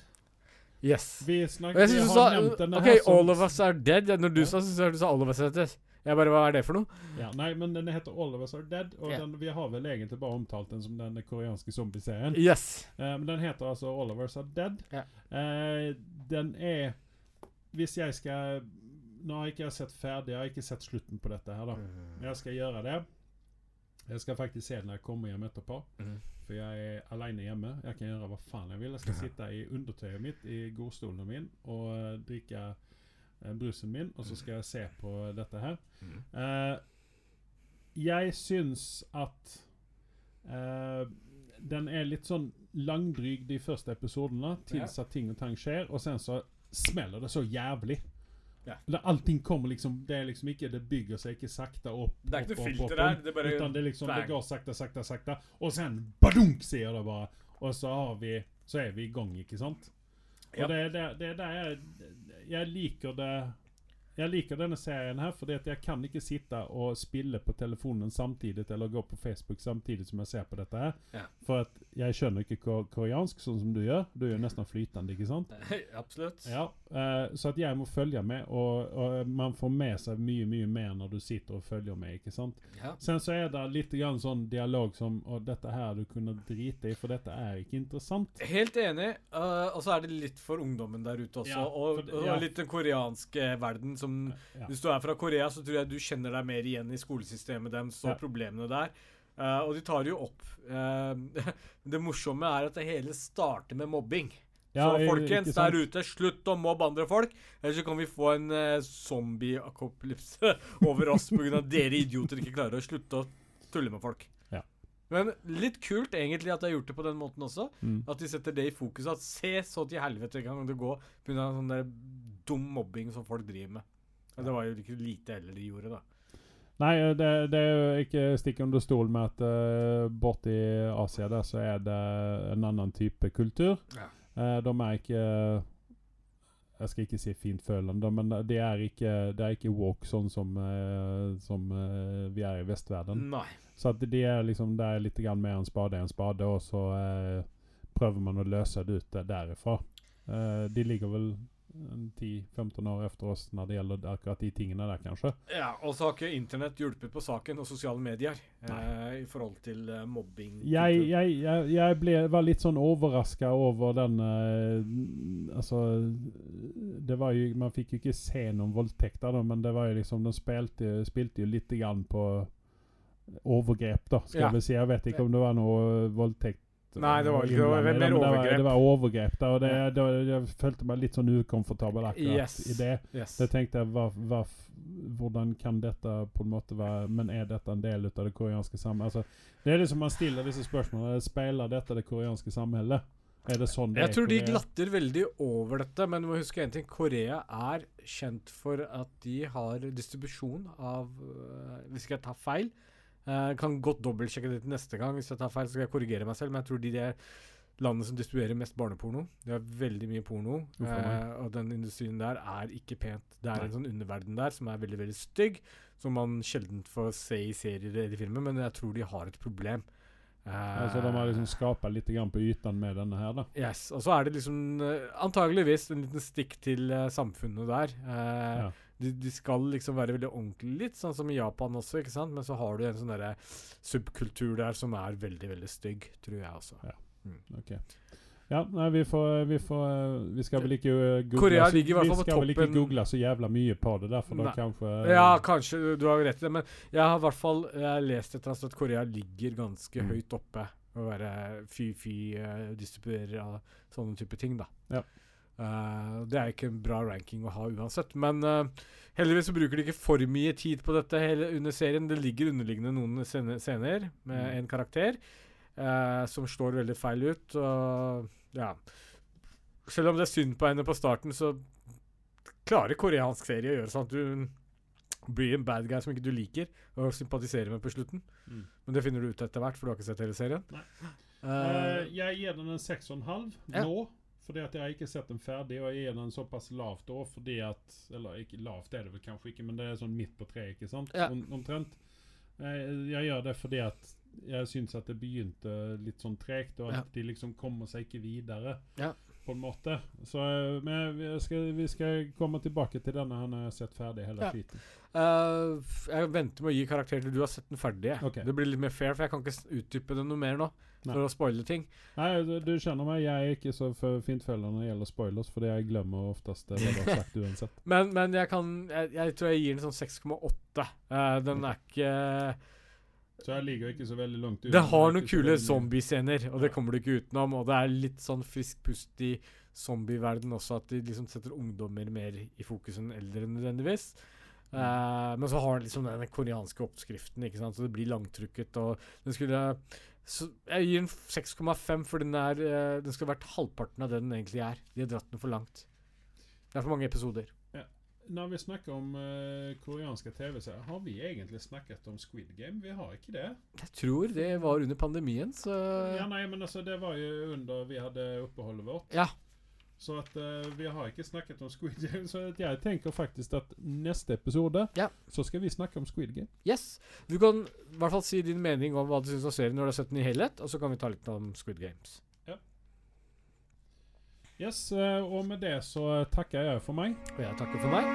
Yes. Vi, snakker, jeg vi synes du har sa nevnt denne OK, her som all of us are dead. Ja, når du Ja. sa, så sa du sa all of us are dead. Jeg bare Hva er det for noe? Ja, nei, men den heter All of Us Are Dead, og Ja. den, vi har vel egentlig bare omtalt den som den koreanske zombieserien. Yes. Eh, men den heter altså All of Us Are Dead. Ja. Eh, den er Hvis jeg skal Nå har ikke jeg sett ferdig, jeg har ikke sett slutten på dette her, da. Men jeg skal gjøre det. Jeg skal faktisk se den når jeg kommer hjem etterpå. Mhm. For jeg er alene hjemme. Jeg kan gjøre hva faen jeg vil. Jeg skal [LAUGHS] sitte i undertøyet mitt i godstolen min og eh, drikke eh, brusen min, og så skal jeg se på dette her. Uh, jeg syns at uh, den er litt sånn langdryg de første episodene, tilsatt ting og tang skjer, og sen så smeller det så jævlig. Ja. Allting kommer liksom Det er liksom ikke Det bygger seg ikke sakte opp. Det er ikke opp, noe filter opp, Det bare Utan det, liksom, det går sakte, sakte, sakte, og sen badunk, sier det bare. Og så har vi Så er vi i gang, ikke sant? Ja. Og det, det, det er jeg liker det Jeg liker denne serien her fordi at jeg kan ikke sitte og spille på telefonen samtidig eller gå på Facebook samtidig som jeg ser på dette her. Ja. For at jeg skjønner ikke koreansk sånn som du gjør. Du er jo nesten flytende, ikke sant? [LAUGHS] Absolutt. Ja, uh, så at jeg må følge med, og, og man får med seg mye, mye mer når du sitter og følger med, ikke sant? Ja. Sen så er det litt grann sånn dialog som Og dette her du kunne drite i, for dette er ikke interessant. Helt enig. Uh, og så er det litt for ungdommen der ute også. Ja, og, for og ja. litt den koreanske verden som Ja. Hvis du er fra Korea, så tror jeg du kjenner deg mer igjen i skolesystemet deres og Ja. problemene der. Uh, og de tar jo opp. uh, [LAUGHS] det morsomme er at det hele starter med mobbing. Ja, så folkens der ute, slutt å mobbe andre folk. Ellers så kan vi få en uh, zombie-akopalypse [LAUGHS] over oss pga. dere idioter ikke klarer å slutte å tulle med folk. Ja. Men litt kult egentlig at de har gjort det på den måten også. Mm. At de setter det i fokus. At se så til helvete kan det gå pga. sånn der dum mobbing som folk driver med. Det var jo ikke lite heller de gjorde, da. Nei, eh, det, det er jo ikke stikk under stol med at uh, borti Asia der så er det en annen type kultur. Ja. Uh, de er ikke Jeg skal ikke si fintfølende, men det er ikke, de er ikke woke sånn som, uh, som uh, vi er i vestverden. Nei. Så at det er liksom, det er litt mer en spade enn en spade, og så eh, prøver man å løse det ut eh, derifra. Eh, de ligger vel 10-15 år efter oss når det gjelder akkurat de tingene der, kanskje. Ja, og så har ikke internett hjulpet på saken, og sosiale medier, eh, i forhold til eh, mobbing. Jeg, jeg, jeg, jeg ble, var litt sånn overraska over denne eh, Altså det var jo, Man fikk jo ikke se noen voldtekter, men det var jo liksom de spilte, spilte jo litt grann på overgrep, da, skal Ja. vi si. Jeg vet ikke om det var noe voldtekt Nei, det var ikke- det var mer det overgrep. det var overgrep da, og det, Ja. det, jeg følte meg litt sånn ukomfortabel akkurat Yes. i det. Yes. Så jeg tenkte hva, hva, hvordan kan dette på en måte være Men er dette en del av det koreanske samfunnet? Altså, det er liksom man stiller disse spørsmålene. Speiler dette det koreanske samfunnet? Er det sånn det Jeg er tror de glatter veldig over dette, men du må huske en ting. Korea er kjent for at de har distribusjon av øh, Hvis ikke jeg tar feil. Jeg kan godt dobbeltsjekke det til neste gang. Hvis jeg tar feil, så skal jeg korrigere meg selv. Men jeg tror de er landet som distribuerer mest barneporno. De har veldig mye porno. Eh, og den industrien der er ikke pent. Det er Nei. en sånn underverden der som er veldig veldig stygg. Som man sjelden får se i serier eller filmer, men jeg tror de har et problem. Eh, Altså, de har liksom skapa litt grann på yten med denne her, da. Yes, og så er det liksom eh, antageligvis en liten stikk til eh, samfunnet der. Eh, Ja. De, de skal liksom være veldig ordentlige, litt sånn som i Japan også, ikke sant? Men så har du en sånn derre subkultur der som er veldig, veldig stygg, tror jeg også. Ja. Ok. Ja, nei, vi får, vi får eh, Vi skal vel ikke eh, google Korea så- ligger i hvert fall Vi skal vel ikke google så jævla mye på det, derfor da kanskje Ja, kanskje, du- har rett i det, men jeg har i hvert fall lest et eller annet at Korea ligger ganske Mm. høyt oppe. Å være fy-fy-distribuerer av sånne type ting, da. Ja. Eh, det er ikke en bra ranking å ha uansett. Men uh, heldigvis så bruker de ikke for mye tid på dette hele under serien. Det ligger underliggende noen scene- scener med Mm. en karakter uh, som slår veldig feil ut. Og ja Selv om det er synd på henne på starten, så klarer koreansk serie å gjøre sånn at du blir en bad guy som ikke du liker, og sympatiserer med på slutten. Mm. Men det finner du ut etter hvert, for du har ikke sett hele serien. Jeg gir den en 6,5 Ja. Fordi at jeg har ikke sett den ferdig, og jeg gir den såpass lavt da, fordi at Eller ikke lavt er det vel kanskje ikke, men det er sånn midt på treet, ikke sant? Ja. Om, omtrent. Eh, jeg gjør det fordi at jeg syns at det begynte litt sånn tregt, og at Ja. de liksom kommer seg ikke videre. Ja. På en måte. Så, eh, men vi skal, vi skal komme tilbake til denne han har sett ferdig hele Ja. skiten. Uh, jeg venter med å gi karakter til du har sett den ferdig. Okay. Det blir litt mer fair, for jeg kan ikke utdype det noe mer nå. Nei. For å spoile ting. Nei, du, du kjenner meg, jeg er ikke så fint fintfølger når det gjelder spoilers, fordi jeg glemmer oftest det du har sagt [LAUGHS] uansett. Men, men jeg kan jeg, jeg tror jeg gir den sånn 6,8. Uh, den er ikke Så jeg ligger ikke så veldig langt unna. Det har noen kule zombiescener, og det kommer du ikke utenom. Og det er litt sånn frisk pust i zombieverden også, at de liksom setter ungdommer mer i fokus enn eldre nødvendigvis. Uh, men så har den liksom den koreanske oppskriften, ikke sant? så det blir langtrukket. Og den skulle så Jeg gir den 6,5, for den er uh, Den skulle vært halvparten av det den egentlig er. De har dratt den for langt. Det er for mange episoder. Når vi snakker om uh, koreanske TV-serier, har vi egentlig snakket om Squid Game? Vi har ikke det. Jeg tror det var under pandemien, så Ja, nei, men altså, det var jo under vi hadde oppholdet vårt. Ja. Så at uh, vi har ikke snakket om Squid Game. [LAUGHS] Så at jeg tenker faktisk at neste episode Ja. så skal vi snakke om Squid Game. Yes. Du kan i hvert fall si din mening om hva du syns om serien når du har sett den i helhet, og så kan vi ta litt om Squid Games. Yes, eh, og med det så takker jeg for meg. Og jeg takker for meg.